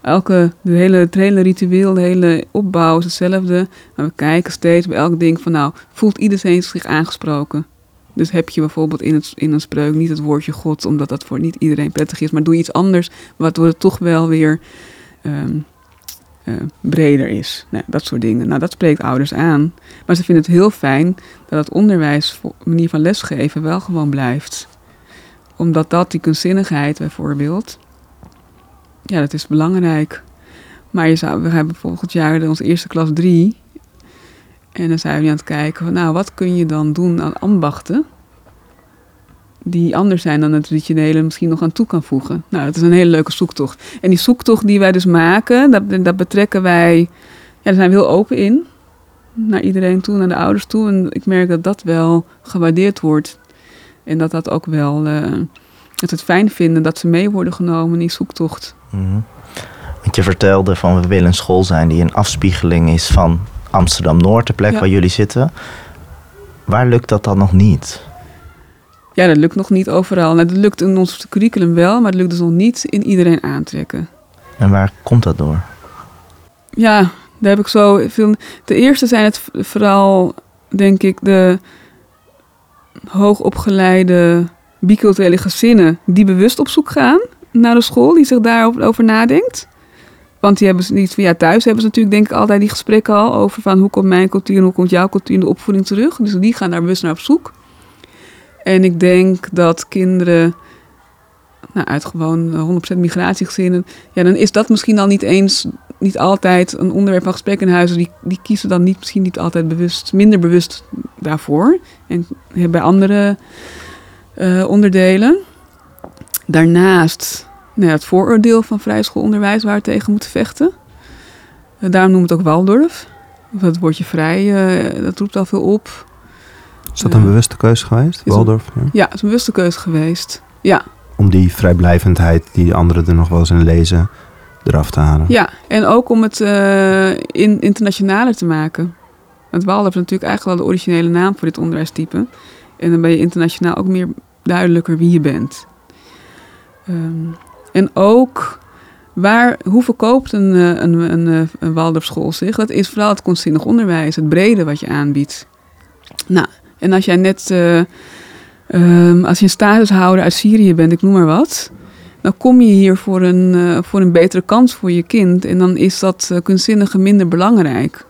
elke, de hele, het hele ritueel, de hele opbouw is hetzelfde. Maar we kijken steeds bij elk ding van nou, voelt iedereen zich aangesproken? Dus heb je bijvoorbeeld in, het, in een spreuk niet het woordje God, omdat dat voor niet iedereen prettig is, maar doe iets anders, waardoor het toch wel weer um, uh, breder is. Nou, dat soort dingen. Nou, dat spreekt ouders aan. Maar ze vinden het heel fijn dat het onderwijs, manier van lesgeven, wel gewoon blijft. Omdat dat, die kunstzinnigheid bijvoorbeeld, ja, dat is belangrijk. Maar je zou, we hebben volgend jaar onze eerste klas drie. En dan zijn we aan het kijken van, nou, wat kun je dan doen aan ambachten die anders zijn dan het traditionele misschien nog aan toe kan voegen. Nou, dat is een hele leuke zoektocht. En die zoektocht die wij dus maken, dat, dat betrekken wij, ja, daar zijn we heel open in. Naar iedereen toe, naar de ouders toe. En ik merk dat dat wel gewaardeerd wordt. En dat dat ook wel, uh, dat het fijn vinden dat ze mee worden genomen in die zoektocht. Mm Want je vertelde van we willen een school zijn die een afspiegeling is van Amsterdam-Noord, de plek waar jullie zitten. Waar lukt dat dan nog niet? Ja, dat lukt nog niet overal. Nou, dat lukt in ons curriculum wel, maar het lukt dus nog niet in iedereen aantrekken. En waar komt dat door? Ja, daar heb ik zo veel. De eerste zijn het vooral, denk ik, de hoogopgeleide biculturele gezinnen die bewust op zoek gaan naar de school, die zich daarover nadenkt. Want die hebben niet van ja, thuis hebben ze natuurlijk denk ik altijd die gesprekken al over van hoe komt mijn cultuur en hoe komt jouw cultuur in de opvoeding terug. Dus die gaan daar bewust naar op zoek. En ik denk dat kinderen nou, uit gewoon 100% migratiegezinnen, ja, dan is dat misschien al niet eens niet altijd een onderwerp van gesprek in huizen. Die, die kiezen dan niet, misschien niet altijd bewust, minder bewust daarvoor. En bij andere uh, onderdelen. Daarnaast nou het vooroordeel van vrij schoolonderwijs waar we tegen moeten vechten. Uh, daarom noem het ook Waldorf. Het woordje vrij, dat roept al veel op. Is dat een bewuste keuze geweest, Waldorf? ja. ja, het is een bewuste keuze geweest. Ja. Om die vrijblijvendheid die anderen er nog wel eens in lezen eraf te halen. Ja, en ook om het uh, in, internationaler te maken. Want Waldorf is natuurlijk eigenlijk wel de originele naam voor dit onderwijstype. En dan ben je internationaal ook meer duidelijker wie je bent. Um, en ook waar, hoe verkoopt een, eh, een, een, eh, een Waldorfschool zich? Dat is vooral het kunstzinnig onderwijs, het brede wat je aanbiedt. Nou, en als jij net, uh, um, als je een statushouder uit Syrië bent, ik noem maar wat, dan kom je hier voor een, uh, voor een betere kans voor je kind. En dan is dat uh, kunstzinnige minder belangrijk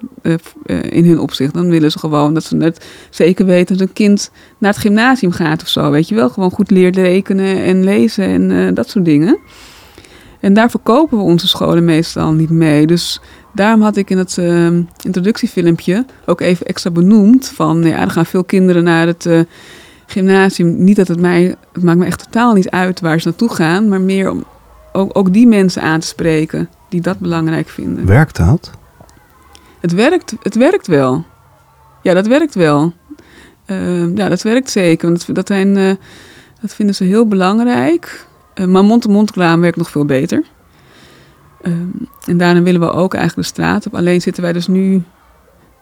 in hun opzicht. Dan willen ze gewoon dat ze het zeker weten dat een kind naar het gymnasium gaat of zo. Weet je wel, gewoon goed leert rekenen en lezen en dat soort dingen. En daar verkopen we onze scholen meestal niet mee. Dus daarom had ik in het introductiefilmpje ook even extra benoemd van... ja, er gaan veel kinderen naar het gymnasium, niet dat het mij, het maakt me echt totaal niet uit waar ze naartoe gaan, maar meer om ook, ook die mensen aan te spreken die dat belangrijk vinden. Werkt dat? Het werkt, het werkt wel. Ja, dat werkt wel. Uh, ja, dat werkt zeker. Want dat, zijn, dat vinden ze heel belangrijk. Uh, maar mond-to-mond reclame werkt nog veel beter. Ehm, en daarna willen we ook eigenlijk de straat op. Alleen zitten wij dus nu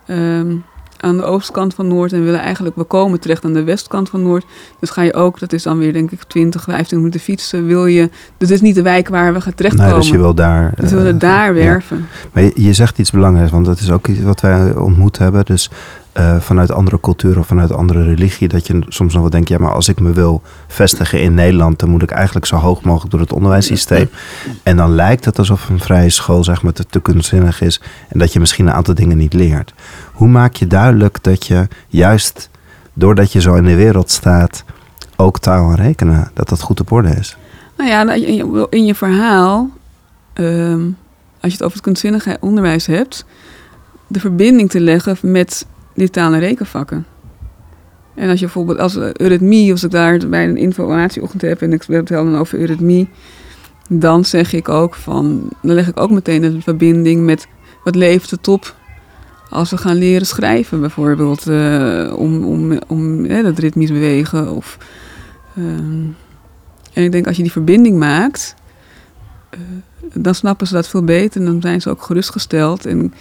ehm, aan de oostkant van Noord en willen eigenlijk, we komen terecht aan de westkant van Noord. Dus ga je ook, dat is dan weer denk ik 20, 15 minuten fietsen, wil je, dus dit is niet de wijk waar we gaan terechtkomen. Nee, dus je wil daar... Dus we willen uh, daar werven. Ja. Maar je, je, zegt iets belangrijks, want dat is ook iets wat wij ontmoet hebben. Dus uh, vanuit andere culturen of vanuit andere religie, dat je soms nog wel denkt, ja, maar als ik me wil vestigen in Nederland, dan moet ik eigenlijk zo hoog mogelijk door het onderwijssysteem. En dan lijkt het alsof een vrije school zeg maar te, te kunstzinnig is en dat je misschien een aantal dingen niet leert. Hoe maak je duidelijk dat je juist doordat je zo in de wereld staat, ook taal en rekenen, dat dat goed op orde is? Nou ja, in je, in je verhaal, um, als je het over het kunstzinnige onderwijs hebt, de verbinding te leggen met en rekenvakken. En als je bijvoorbeeld als eurythmie, als ik daar bij een informatieochtend heb en ik vertel dan over eurythmie, dan zeg ik ook van, dan leg ik ook meteen de verbinding met wat levert het op als we gaan leren schrijven, bijvoorbeeld, uh, om, om, om hè, dat ritmisch bewegen. Of, uh, en ik denk als je die verbinding maakt, uh, dan snappen ze dat veel beter en dan zijn ze ook gerustgesteld. En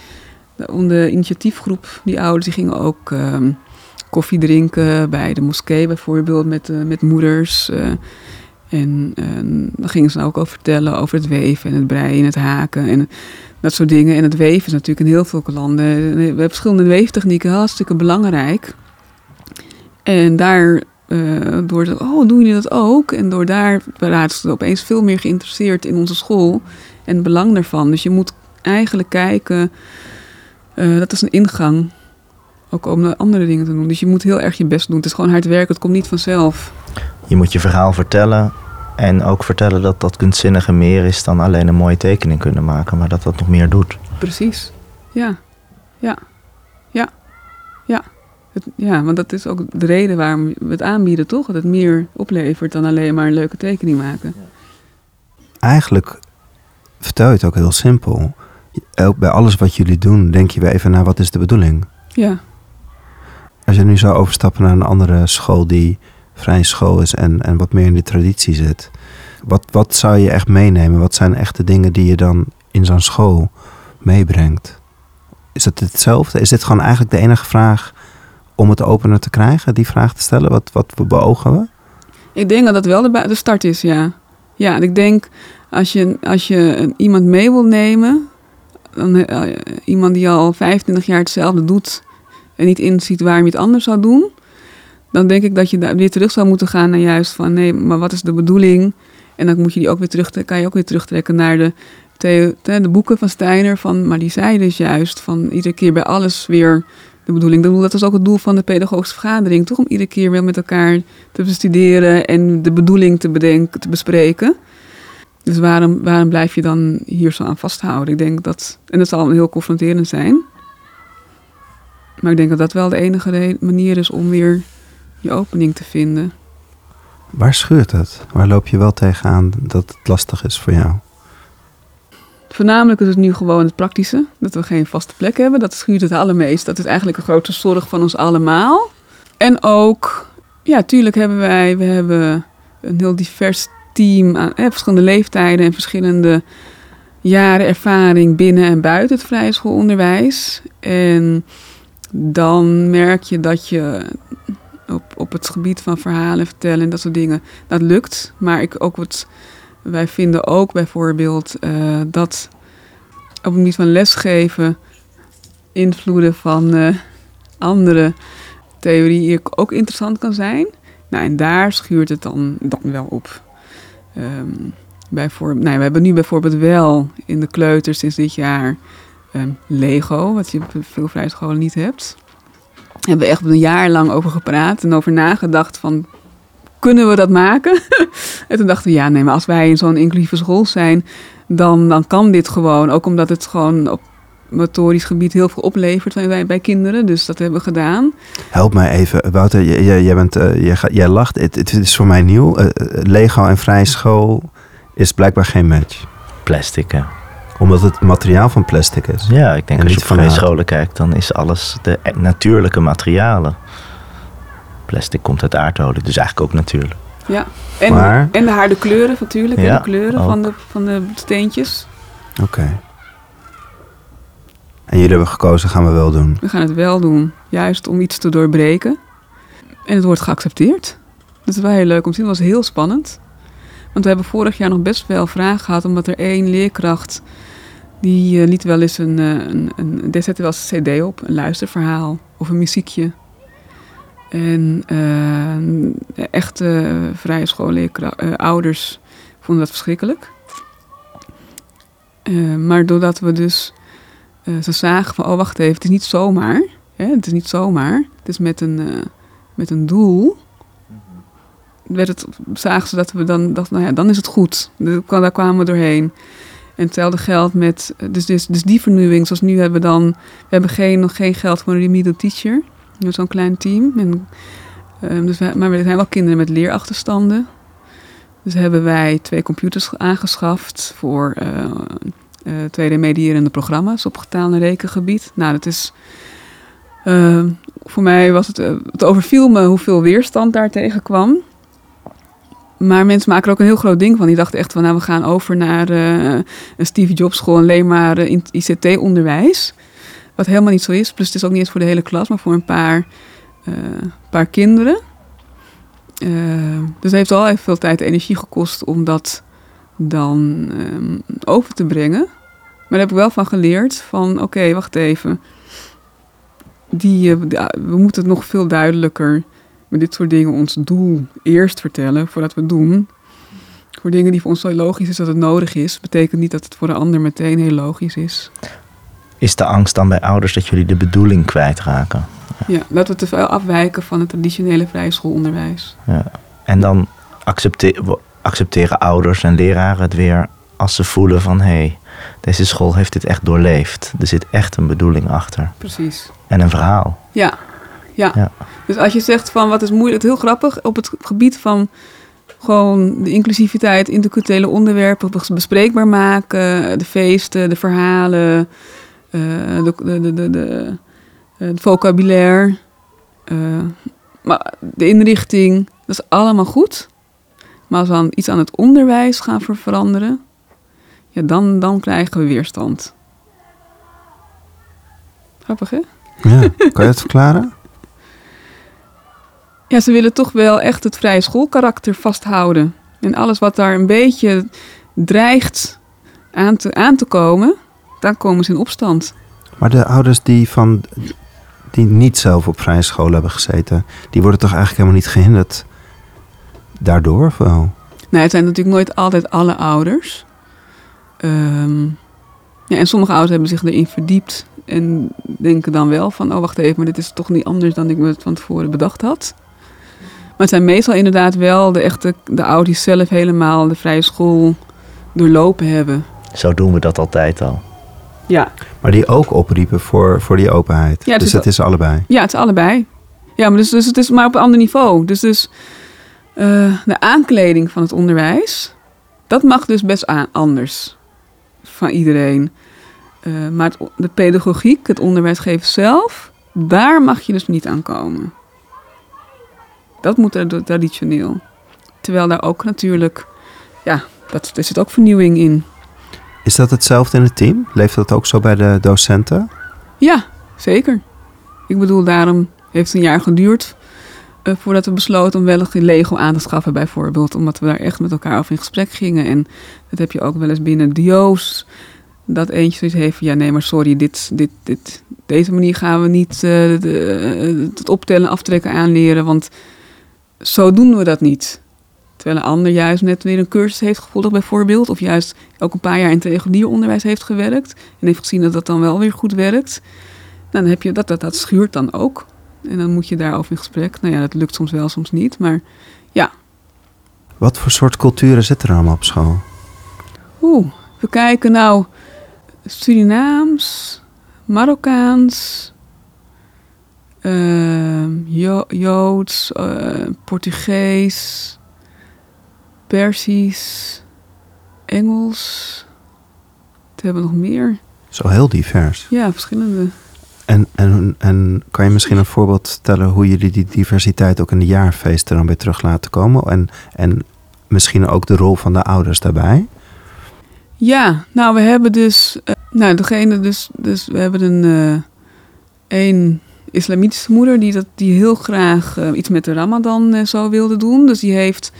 de initiatiefgroep, die ouders, die gingen ook ehm, koffie drinken bij de moskee bijvoorbeeld met, met moeders. en dan gingen ze nou ook over vertellen over het weven en het breien en het haken. En dat soort dingen. En het weven is natuurlijk in heel veel landen. We hebben verschillende weeftechnieken, hartstikke belangrijk. En daar, door oh, doen jullie dat ook? En door daar raken ze opeens veel meer geïnteresseerd in onze school en het belang daarvan. Dus je moet eigenlijk kijken, uh, dat is een ingang, ook om andere dingen te doen. Dus je moet heel erg je best doen. Het is gewoon hard werken, het komt niet vanzelf. Je moet je verhaal vertellen en ook vertellen dat dat kunstzinnige meer is dan alleen een mooie tekening kunnen maken, maar dat dat nog meer doet. Precies. Ja. Ja. Ja. Ja. Het, ja, want dat is ook de reden waarom we het aanbieden, toch? Dat het meer oplevert dan alleen maar een leuke tekening maken. Eigenlijk vertel je het ook heel simpel. Ook bij alles wat jullie doen, denk je weer even naar wat is de bedoeling. Ja. Als je nu zou overstappen naar een andere school die vrije school is en, en wat meer in die traditie zit. Wat, wat zou je echt meenemen? Wat zijn echt de dingen die je dan in zo'n school meebrengt? Is het hetzelfde? Is dit gewoon eigenlijk de enige vraag om het opener te krijgen? Die vraag te stellen? Wat, wat beogen we? Ik denk dat dat wel de, de start is, ja. Ja, ik denk als je, als je iemand mee wil nemen, dan, uh, iemand die al 25 jaar hetzelfde doet en niet inziet waarom je het anders zou doen, dan denk ik dat je daar weer terug zou moeten gaan naar juist van nee, maar wat is de bedoeling? En dan moet je die ook weer terug, kan je ook weer terugtrekken naar de, de, boeken van Steiner. Van, maar die zei dus juist van iedere keer bij alles weer de bedoeling. Dat was ook het doel van de pedagogische vergadering, toch? Om iedere keer weer met elkaar te bestuderen en de bedoeling te bedenken, te bespreken. Dus waarom, waarom blijf je dan hier zo aan vasthouden? Ik denk dat, en dat zal heel confronterend zijn. Maar ik denk dat dat wel de enige manier is om weer je opening te vinden. Waar schuurt het? Waar loop je wel tegenaan dat het lastig is voor jou? Voornamelijk is het nu gewoon het praktische. Dat we geen vaste plek hebben. Dat schuurt het allermeest. Dat is eigenlijk een grote zorg van ons allemaal. En ook, ja, tuurlijk hebben wij, we hebben een heel divers team aan verschillende leeftijden en verschillende jaren ervaring binnen en buiten het vrije schoolonderwijs. En dan merk je dat je op, op het gebied van verhalen vertellen en dat soort dingen, dat lukt. Maar ik ook wat, wij vinden ook bijvoorbeeld uh, dat op het gebied van lesgeven invloeden van uh, andere theorieën ook interessant kan zijn. Nou, en daar schuurt het dan, dan wel op. Um, bijvoorbeeld, nou, we hebben nu bijvoorbeeld wel in de kleuters sinds dit jaar um, Lego, wat je op veel vrije scholen niet hebt. Daar hebben we echt een jaar lang over gepraat en over nagedacht van, kunnen we dat maken? en toen dachten we, ja, nee, maar als wij in zo'n inclusieve school zijn, dan, dan kan dit gewoon. Ook omdat het gewoon op motorisch gebied heel veel oplevert bij, bij kinderen. Dus dat hebben we gedaan. Help mij even, Wouter. Jij, jij, bent, uh, jij, jij lacht. Het, het, is voor mij nieuw. Uh, Lego en vrije school is blijkbaar geen match. Plastic, hè? Omdat het materiaal van plastic is. Ja, ik denk als je op vrije scholen kijkt, dan is alles de natuurlijke materialen. Plastic komt uit aardolie, dus eigenlijk ook natuurlijk. Ja, en, en de harde kleuren natuurlijk. Ja, de kleuren van de, van de steentjes. Oké. En jullie hebben gekozen, gaan we wel doen. We gaan het wel doen, juist om iets te doorbreken. En het wordt geaccepteerd. Dat is wel heel leuk om te zien. Dat was heel spannend. Want we hebben vorig jaar nog best wel vragen gehad, omdat er één leerkracht. die uh, liet wel eens een. Uh, een, een zette wel eens een CD op, een luisterverhaal of een muziekje. En uh, echte vrije schoolleerkrachten, ouders vonden dat verschrikkelijk. maar doordat we dus uh, ze zagen van, oh wacht even, het is niet zomaar. Hè? Het is niet zomaar. Het is met een, uh, met een doel. Mhm. Werd het, zagen ze dat we dan dachten, nou ja, dan is het goed. Daar kwamen we doorheen. En hetzelfde geldt met, dus, dus, dus die vernieuwing, zoals nu hebben we dan, we hebben geen, nog geen geld voor een remedial teacher. Zo'n klein team. En, um, dus we, maar we zijn wel kinderen met leerachterstanden. Dus hebben wij twee computers aangeschaft voor uh, uh, tweede medierende programma's op getaal- en rekengebied. Nou, dat is. Uh, voor mij was het. Uh, het overviel me hoeveel weerstand daar tegenkwam. Maar mensen maken er ook een heel groot ding van. Die dachten echt van, nou, we gaan over naar een Steve Jobs school, alleen maar ICT-onderwijs. Wat helemaal niet zo is. Plus het is ook niet eens voor de hele klas, maar voor een paar, paar kinderen. dus het heeft al even veel tijd en energie gekost om dat dan um, over te brengen. Maar daar heb ik wel van geleerd van oké, wacht even. Die, uh, we moeten het nog veel duidelijker met dit soort dingen ons doel eerst vertellen voordat we het doen. Voor dingen die voor ons zo logisch is dat het nodig is, betekent niet dat het voor de ander meteen heel logisch is. Is de angst dan bij ouders dat jullie de bedoeling kwijtraken? Ja, dat we te veel afwijken van het traditionele vrije schoolonderwijs. Ja. En dan accepteren accepteren ouders en leraren het weer als ze voelen van hé, hey, deze school heeft dit echt doorleefd. Er zit echt een bedoeling achter. Precies. En een verhaal. Ja, ja. ja. Dus als je zegt van wat is moeilijk, heel grappig op het gebied van gewoon de inclusiviteit, interculturele onderwerpen bespreekbaar maken, de feesten, de verhalen, uh, de, de, de, de, het vocabulaire, uh, maar de inrichting, dat is allemaal goed. Maar als we dan iets aan het onderwijs gaan veranderen, ja, dan, dan krijgen we weerstand. Grappig, hè? Ja, kan je het verklaren? Ja, ze willen toch wel echt het vrije schoolkarakter vasthouden. En alles wat daar een beetje dreigt aan te, aan te komen, dan komen ze in opstand. Maar de ouders die, van, die niet zelf op vrije school hebben gezeten, die worden toch eigenlijk helemaal niet gehinderd daardoor of wel? Nee, het zijn natuurlijk nooit altijd alle ouders. Ehm, ja, en sommige ouders hebben zich erin verdiept en denken dan wel van, oh wacht even, maar dit is toch niet anders dan ik me het van tevoren bedacht had. Maar het zijn meestal inderdaad wel de echte, de ouders zelf helemaal de vrije school doorlopen hebben. Zo doen we dat altijd al. Ja. Maar die ook opriepen voor, voor die openheid. Ja, het dus is het is allebei. Ja, het is allebei. Ja, maar, dus, dus het is maar op een ander niveau. Dus, dus eh, de aankleding van het onderwijs, dat mag dus best aan, anders van iedereen. Eh, maar het, de pedagogiek, het onderwijsgeven zelf, daar mag je dus niet aan komen. Dat moet er traditioneel. Terwijl daar ook natuurlijk, ja, dat, er zit ook vernieuwing in. Is dat hetzelfde in het team? Leeft dat ook zo bij de docenten? Ja, zeker. Ik bedoel, daarom heeft het een jaar geduurd uh, voordat we besloten om wel een Lego aan te schaffen, bijvoorbeeld. Omdat we daar echt met elkaar over in gesprek gingen. En dat heb je ook wel eens binnen Dio's. Dat eentje zoiets heeft van, ja nee, maar sorry, dit, dit, dit, deze manier gaan we niet uh, de, het optellen, aftrekken, aanleren. Want zo doen we dat niet. Terwijl een ander juist net weer een cursus heeft gevolgd bijvoorbeeld. Of juist ook een paar jaar in het onderwijs heeft gewerkt. En heeft gezien dat dat dan wel weer goed werkt. Dan heb je dat, dat, dat schuurt dan ook. En dan moet je daarover in gesprek. Nou ja, dat lukt soms wel, soms niet. Maar ja. Wat voor soort culturen zitten er allemaal op school? Oeh, we kijken nou Surinaams, Marokkaans, uh, jo Joods, uh, Portugees, Persisch, Engels. Wat hebben we nog meer? Zo heel divers. Ja, verschillende. En, en, en kan je misschien een voorbeeld stellen hoe jullie die diversiteit ook in de jaarfeesten dan weer terug laten komen? En, en misschien ook de rol van de ouders daarbij? Ja, nou we hebben dus, uh, nou degene dus, dus we hebben een, uh, een islamitische moeder die, dat, die heel graag uh, iets met de ramadan zo wilde doen. Dus die heeft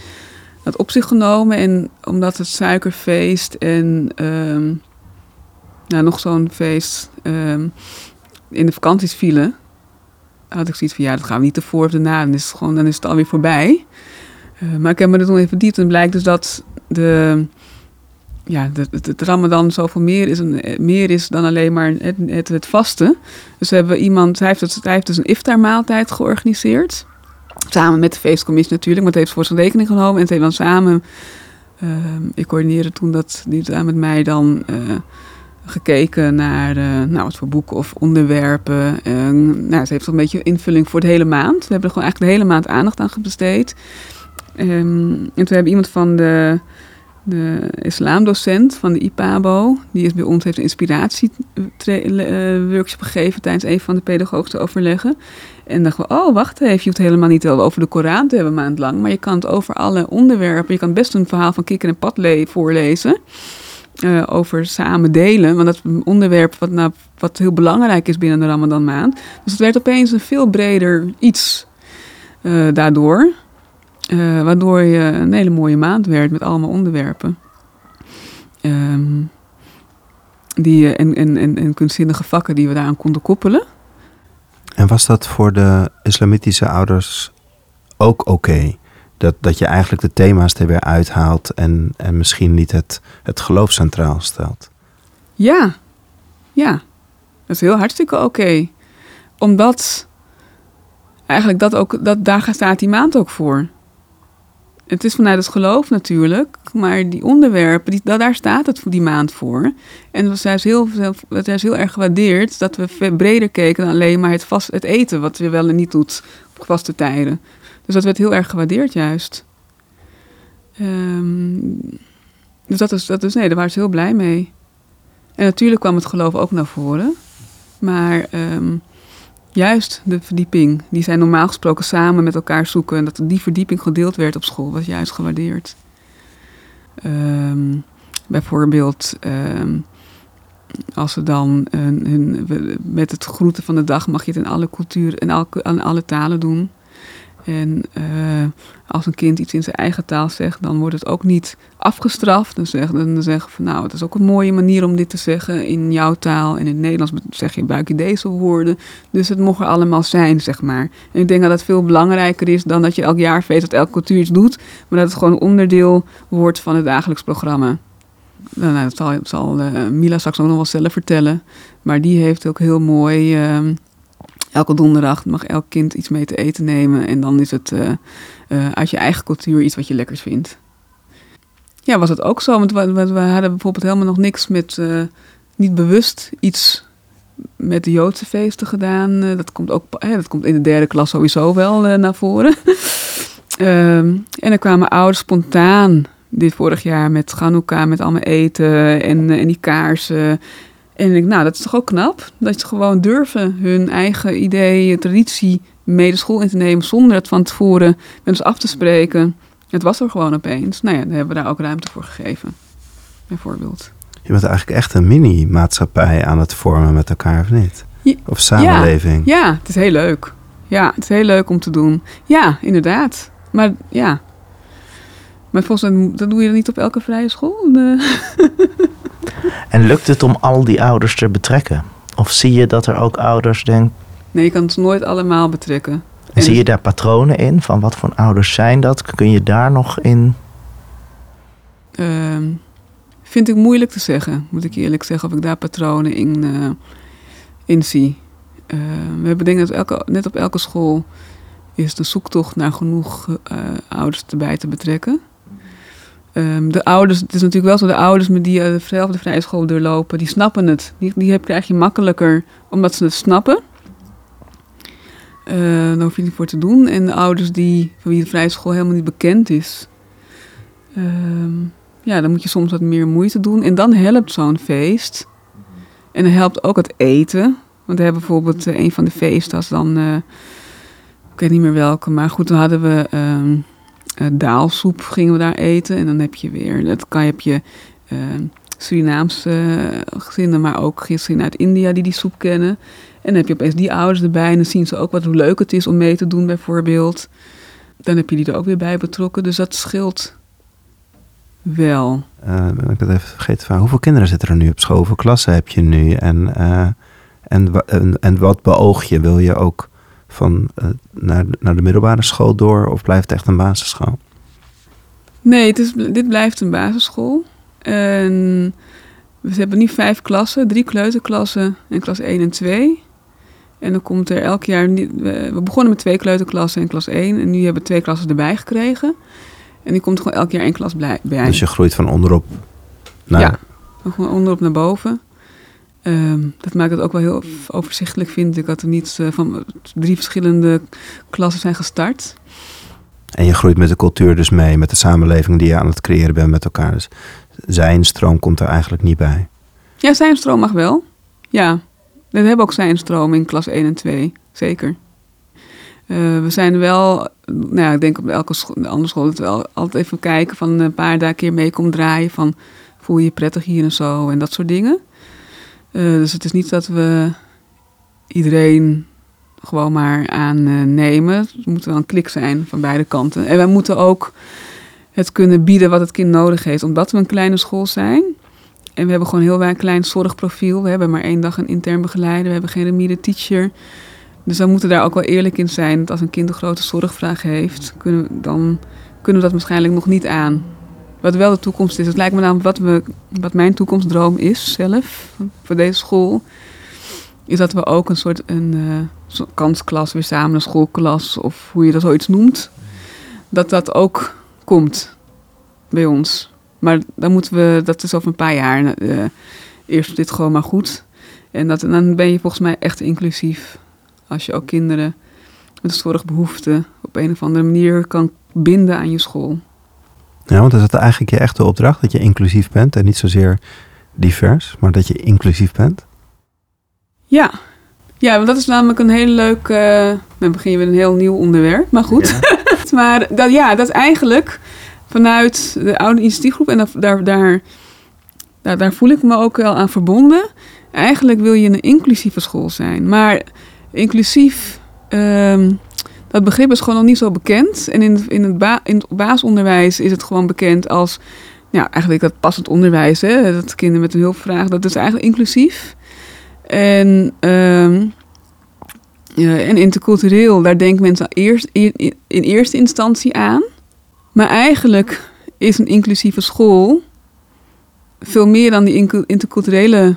dat op zich genomen en omdat het suikerfeest en um, nou, nog zo'n feest um, in de vakanties vielen, had ik zoiets van ja, dat gaan we niet ervoor of erna. Dan is het, gewoon, dan is het alweer voorbij. Uh, maar ik heb me er toen even verdiept en blijkt dus dat de, ja, het, het, Ramadan zoveel meer is, een, meer is dan alleen maar het, het, het vasten. Dus we hebben iemand, hij heeft, het, hij heeft dus een iftarmaaltijd georganiseerd. Samen met de feestcommissie natuurlijk, maar het heeft voor zijn rekening genomen. En het heeft dan samen, uh, ik coördineerde toen dat, die samen met mij dan uh, gekeken naar uh, nou, wat voor boeken of onderwerpen. nou, ze heeft een beetje invulling voor de hele maand. We hebben er gewoon eigenlijk de hele maand aandacht aan besteed. Um, en toen hebben iemand van de, de islamdocent van de IPABO, die is bij ons, heeft een inspiratieworkshop gegeven tijdens een van de pedagogische overleggen. En dachten we, oh wacht even, je hoeft helemaal niet over de Koran te hebben maand lang, maar je kan het over alle onderwerpen, je kan best een verhaal van kikker en padlee voorlezen. Uh, over samen delen. Want dat is een onderwerp wat, nou, wat heel belangrijk is binnen de Ramadan maand. Dus het werd opeens een veel breder iets uh, daardoor. Uh, waardoor je een hele mooie maand werd met allemaal onderwerpen. Um, die, en, en, kunstzinnige vakken die we daaraan konden koppelen. En was dat voor de islamitische ouders ook oké? Dat, dat je eigenlijk de thema's er weer uithaalt en, en misschien niet het, het geloof centraal stelt? Ja, ja. Dat is heel hartstikke oké. Omdat eigenlijk dat ook, dat, daar staat die maand ook voor. Het is vanuit het geloof natuurlijk, maar die onderwerpen, die, daar staat het voor die maand voor. En dat is heel, dat is heel erg gewaardeerd dat we breder keken dan alleen maar het, vast, het eten, wat we wel en niet doet op vaste tijden. Dus dat werd heel erg gewaardeerd juist. Um, dus dat is, dat is, nee, daar waren ze heel blij mee. En natuurlijk kwam het geloof ook naar voren. Maar um, juist de verdieping, die zij normaal gesproken samen met elkaar zoeken. En dat die verdieping gedeeld werd op school, was juist gewaardeerd. Um, bijvoorbeeld, als ze dan met het groeten van de dag mag je het in alle culturen en al, aan alle talen doen. En uh, als een kind iets in zijn eigen taal zegt, dan wordt het ook niet afgestraft. Dan zeggen dan zeggen van nou, het is ook een mooie manier om dit te zeggen in jouw taal. En in het Nederlands zeg je buik je deze woorden. Dus het mogen allemaal zijn, zeg maar. En ik denk dat dat veel belangrijker is dan dat je elk jaar weet dat elke cultuur iets doet. Maar dat het gewoon onderdeel wordt van het dagelijks programma. Nou, dat zal, dat zal uh, Mila straks ook nog wel zelf vertellen. Maar die heeft ook heel mooi... Uh, elke donderdag mag elk kind iets mee te eten nemen. En dan is het uh, uh, uit je eigen cultuur iets wat je lekkers vindt. ja, was het ook zo. Want we, we, hadden bijvoorbeeld helemaal nog niks met, uh, niet bewust iets met de Joodse feesten gedaan. Dat, komt ook, dat komt in de derde klas sowieso wel naar voren. um, en er kwamen ouders spontaan dit vorig jaar met Chanukka, met allemaal eten en, en die kaarsen. En ik nou, dat is toch ook knap? Dat ze gewoon durven hun eigen idee, traditie mee de school in te nemen zonder het van tevoren met ons af te spreken. Het was er gewoon opeens. Nou ja, daar hebben we daar ook ruimte voor gegeven. Bijvoorbeeld. Je bent eigenlijk echt een mini-maatschappij aan het vormen met elkaar, of niet? Of samenleving. Ja, ja, het is heel leuk. Ja, het is heel leuk om te doen. Ja, inderdaad. Maar ja. Maar volgens mij, dat doe je niet op elke vrije school. en lukt het om al die ouders te betrekken? Of zie je dat er ook ouders denken... Nee, je kan het nooit allemaal betrekken. En zie je daar patronen in? Van wat voor ouders zijn dat? Kun je daar nog in? Uh, vind ik moeilijk te zeggen, moet ik eerlijk zeggen, of ik daar patronen in, uh, in zie. Uh, we hebben dingen dat elke, net op elke school is de zoektocht naar genoeg uh, ouders erbij te betrekken. Um, de ouders, het is natuurlijk wel zo, de ouders met die uh, zelf de vrije doorlopen, die snappen het. Die, die krijg je makkelijker omdat ze het snappen. Uh, daar hoef je niet voor te doen. En de ouders die, van wie de vrije school helemaal niet bekend is. Uh, ja, dan moet je soms wat meer moeite doen. En dan helpt zo'n feest. En dan helpt ook het eten. Want we hebben bijvoorbeeld uh, een van de feesten, als dan, ik weet niet meer welke, maar goed, dan hadden we uh, daalsoep, gingen we daar eten. En dan heb je weer, dat kan, je ehm, Surinaamse gezinnen, maar ook gezinnen uit India die die soep kennen. En dan heb je opeens die ouders erbij en dan zien ze ook wat hoe leuk het is om mee te doen bijvoorbeeld. Dan heb je die er ook weer bij betrokken, dus dat scheelt wel. Uh, ben ik het even vergeten van, hoeveel kinderen zitten er nu op school? Hoeveel klassen heb je nu? En, en, en, en, wat beoog je? Wil je ook van uh, naar, naar de middelbare school door of blijft het echt een basisschool? Nee, het is, dit blijft een basisschool. En we hebben nu vijf klassen, drie kleuterklassen en klas 1 en 2. En dan komt er elk jaar. We begonnen met twee kleuterklassen in klas 1. En nu hebben we twee klassen erbij gekregen. En die komt gewoon elk jaar één klas bij. Dus je groeit van onderop naar. Ja, gewoon onderop naar boven. Um, dat maakt het ook wel heel overzichtelijk, vind ik. Dat er niet uh, van drie verschillende klassen zijn gestart. En je groeit met de cultuur dus mee, met de samenleving die je aan het creëren bent met elkaar. Dus zijn stroom komt er eigenlijk niet bij. Ja, zijn stroom mag wel. Ja, we hebben ook zijn stroom in klas 1 en 2, zeker. Uh, we zijn wel, nou ja, ik denk op elke school, de andere school, dat we wel altijd even kijken van een paar dagen keer mee komt draaien van voel je je prettig hier en zo en dat soort dingen. Uh, dus het is niet dat we iedereen gewoon maar aannemen. Uh, het moet wel een klik zijn van beide kanten. En wij moeten ook het kunnen bieden wat het kind nodig heeft, omdat we een kleine school zijn. En we hebben gewoon heel weinig klein zorgprofiel. We hebben maar één dag een intern begeleider. We hebben geen remedial teacher. Dus we moeten daar ook wel eerlijk in zijn. Dat als een kind een grote zorgvraag heeft, kunnen, dan kunnen we dat waarschijnlijk nog niet aan. Wat wel de toekomst is. Het lijkt me namelijk wat, we, wat mijn toekomstdroom is zelf voor deze school. Is dat we ook een soort een, uh, kansklas, weer samen een schoolklas of hoe je dat zoiets noemt. Dat dat ook komt bij ons. Maar dan moeten we, dat is over een paar jaar. Uh, eerst dit gewoon maar goed. En, dat, dan ben je volgens mij echt inclusief. Als je ook kinderen met zorgbehoeften op een of andere manier kan binden aan je school. Ja, want is dat eigenlijk je echte opdracht? Dat je inclusief bent en niet zozeer divers, maar dat je inclusief bent? Ja, ja want dat is namelijk een heel leuk. Uh, dan begin je met een heel nieuw onderwerp, maar goed. Ja. maar dat, ja, dat eigenlijk vanuit de oude initiatiefgroep, en daar, daar, daar, daar voel ik me ook wel aan verbonden. Eigenlijk wil je een inclusieve school zijn. Maar inclusief, um, dat begrip is gewoon nog niet zo bekend. En in, in, het, in het basisonderwijs is het gewoon bekend als, ja, eigenlijk dat passend onderwijs. Hè? Dat kinderen met een hulpvraag, dat is eigenlijk inclusief. En, ja, en intercultureel, daar denken mensen eerst, in, eerste instantie aan. Maar eigenlijk is een inclusieve school veel meer dan die interculturele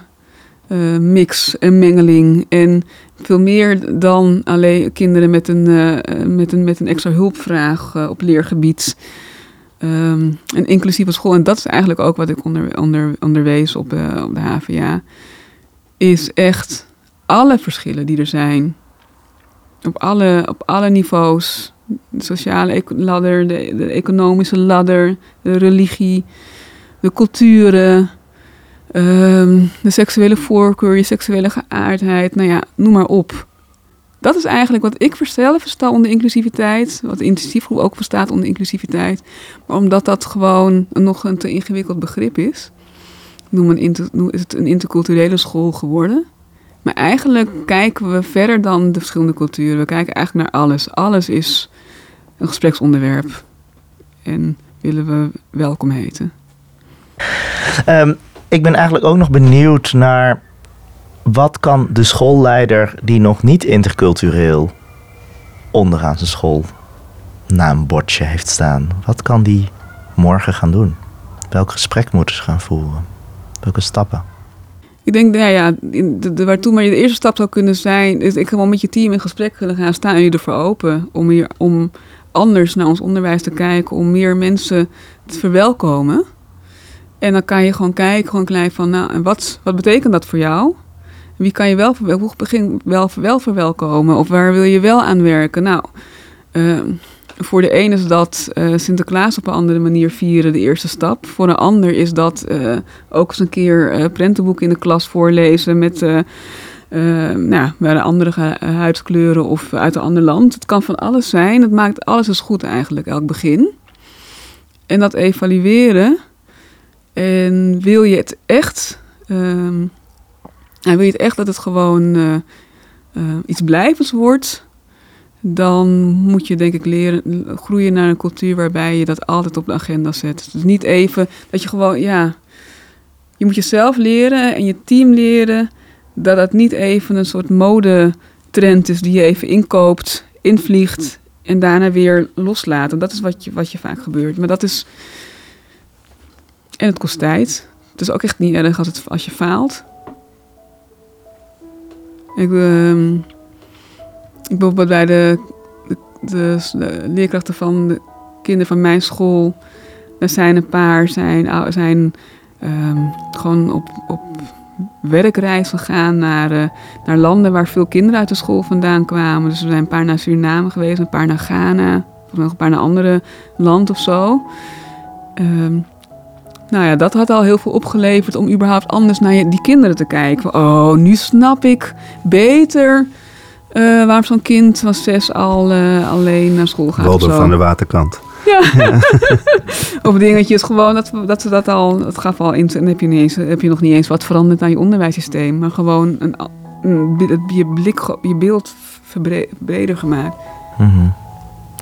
uh, mix en mengeling. En veel meer dan alleen kinderen met een, uh, met een, met een extra hulpvraag uh, op leergebied. Ehm, een inclusieve school, en dat is eigenlijk ook wat ik onder, onder, onderwees op de, op de HVA, is echt alle verschillen die er zijn. Op alle, op alle niveaus. De sociale ladder, de, de economische ladder, de religie, de culturen, ehm, de seksuele voorkeur, je seksuele geaardheid. Nou ja, noem maar op. Dat is eigenlijk wat ik zelf versta onder inclusiviteit. Wat de intensivgroep ook verstaat onder inclusiviteit. Maar omdat dat gewoon nog een te ingewikkeld begrip is, noem een is het een interculturele school geworden. Maar eigenlijk kijken we verder dan de verschillende culturen. We kijken eigenlijk naar alles. Alles is een gespreksonderwerp. En willen we welkom heten. Um, ik ben eigenlijk ook nog benieuwd naar wat kan de schoolleider die nog niet intercultureel onderaan zijn school naambordje heeft staan, wat kan die morgen gaan doen? Welk gesprek moeten ze gaan voeren? Welke stappen? Ik denk, nou ja, de, de, waartoe maar de eerste stap zou kunnen zijn, is ik gewoon met je team in gesprek kunnen gaan staan en je ervoor open om, hier, om anders naar ons onderwijs te kijken, om meer mensen te verwelkomen. En dan kan je gewoon kijken, gewoon klein van, nou, en wat, wat betekent dat voor jou? Wie kan je wel, hoe begin wel, wel verwelkomen? Of waar wil je wel aan werken? Nou, ehm, voor de een is dat uh, Sinterklaas op een andere manier vieren de eerste stap. Voor een ander is dat uh, ook eens een keer uh, prentenboek in de klas voorlezen met nou, bij andere huidskleuren of uit een ander land. Het kan van alles zijn. Het maakt alles eens goed eigenlijk, elk begin. En dat evalueren. En wil je het echt... Um, wil je het echt dat het gewoon iets blijvends wordt dan moet je denk ik leren groeien naar een cultuur waarbij je dat altijd op de agenda zet. Dus niet even dat je gewoon, ja, je moet jezelf leren en je team leren dat het niet even een soort modetrend is die je even inkoopt, invliegt en daarna weer loslaat. En dat is wat je, wat je vaak gebeurt. Maar dat is. En het kost tijd. Het is ook echt niet erg als, het, als je faalt. Ik, uh, ik bijvoorbeeld bij de, de, leerkrachten van de kinderen van mijn school. Er zijn een paar zijn, zijn um, gewoon op, op werkreis gegaan naar, uh, naar landen waar veel kinderen uit de school vandaan kwamen. Dus er zijn een paar naar Suriname geweest, een paar naar Ghana, nog een paar naar andere land of zo. Um, nou ja, dat had al heel veel opgeleverd om überhaupt anders naar die kinderen te kijken. Oh, nu snap ik beter uh, waarom zo'n kind van zes al uh, alleen naar school gaat. Waldo van de waterkant. Ja. ja. of dingetjes gewoon, dat, dat ze dat al, dat gaf al in, dan heb je, niet eens, heb je nog niet eens wat veranderd aan je onderwijssysteem. Maar gewoon een, een, je blik, je beeld breder gemaakt. Mm -hmm.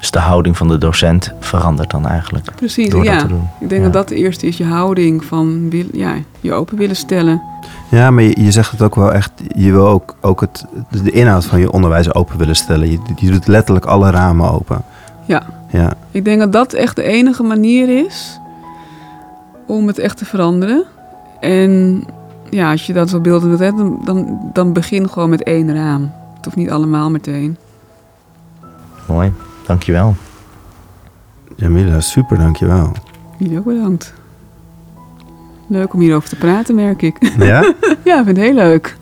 Dus de houding van de docent verandert dan eigenlijk. Precies, ja. Ik denk dat dat de eerste is, je houding van ja, je open willen stellen. Ja, maar je, je, zegt het ook wel echt. Je wil ook, ook het, de inhoud van je onderwijs open willen stellen. Je, je doet letterlijk alle ramen open. Ja. ja. Ik denk dat dat echt de enige manier is om het echt te veranderen. En ja, als je dat zo beelden wilt hebben, dan, dan begin gewoon met één raam. Het hoeft niet allemaal meteen. Mooi, dankjewel. Jamila, super, dankjewel. Jullie ook bedankt. Leuk om hierover te praten, merk ik. Ja? ja, ik vind het heel leuk.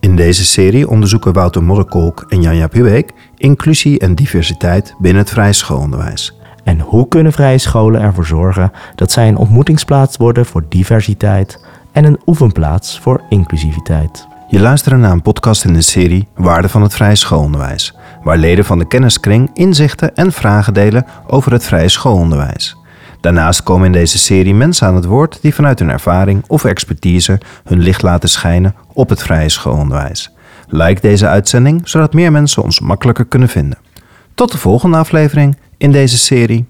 In deze serie onderzoeken Wouter Modderkolk en Janja Pubeek inclusie en diversiteit binnen het vrije schoolonderwijs. En hoe kunnen vrije scholen ervoor zorgen dat zij een ontmoetingsplaats worden voor diversiteit en een oefenplaats voor inclusiviteit? Je luistert naar een podcast in de serie Waarde van het vrije schoolonderwijs, waar leden van de kenniskring inzichten en vragen delen over het vrije schoolonderwijs. Daarnaast komen in deze serie mensen aan het woord die vanuit hun ervaring of expertise hun licht laten schijnen op het vrije schoolonderwijs. Like deze uitzending zodat meer mensen ons makkelijker kunnen vinden. Tot de volgende aflevering in deze serie.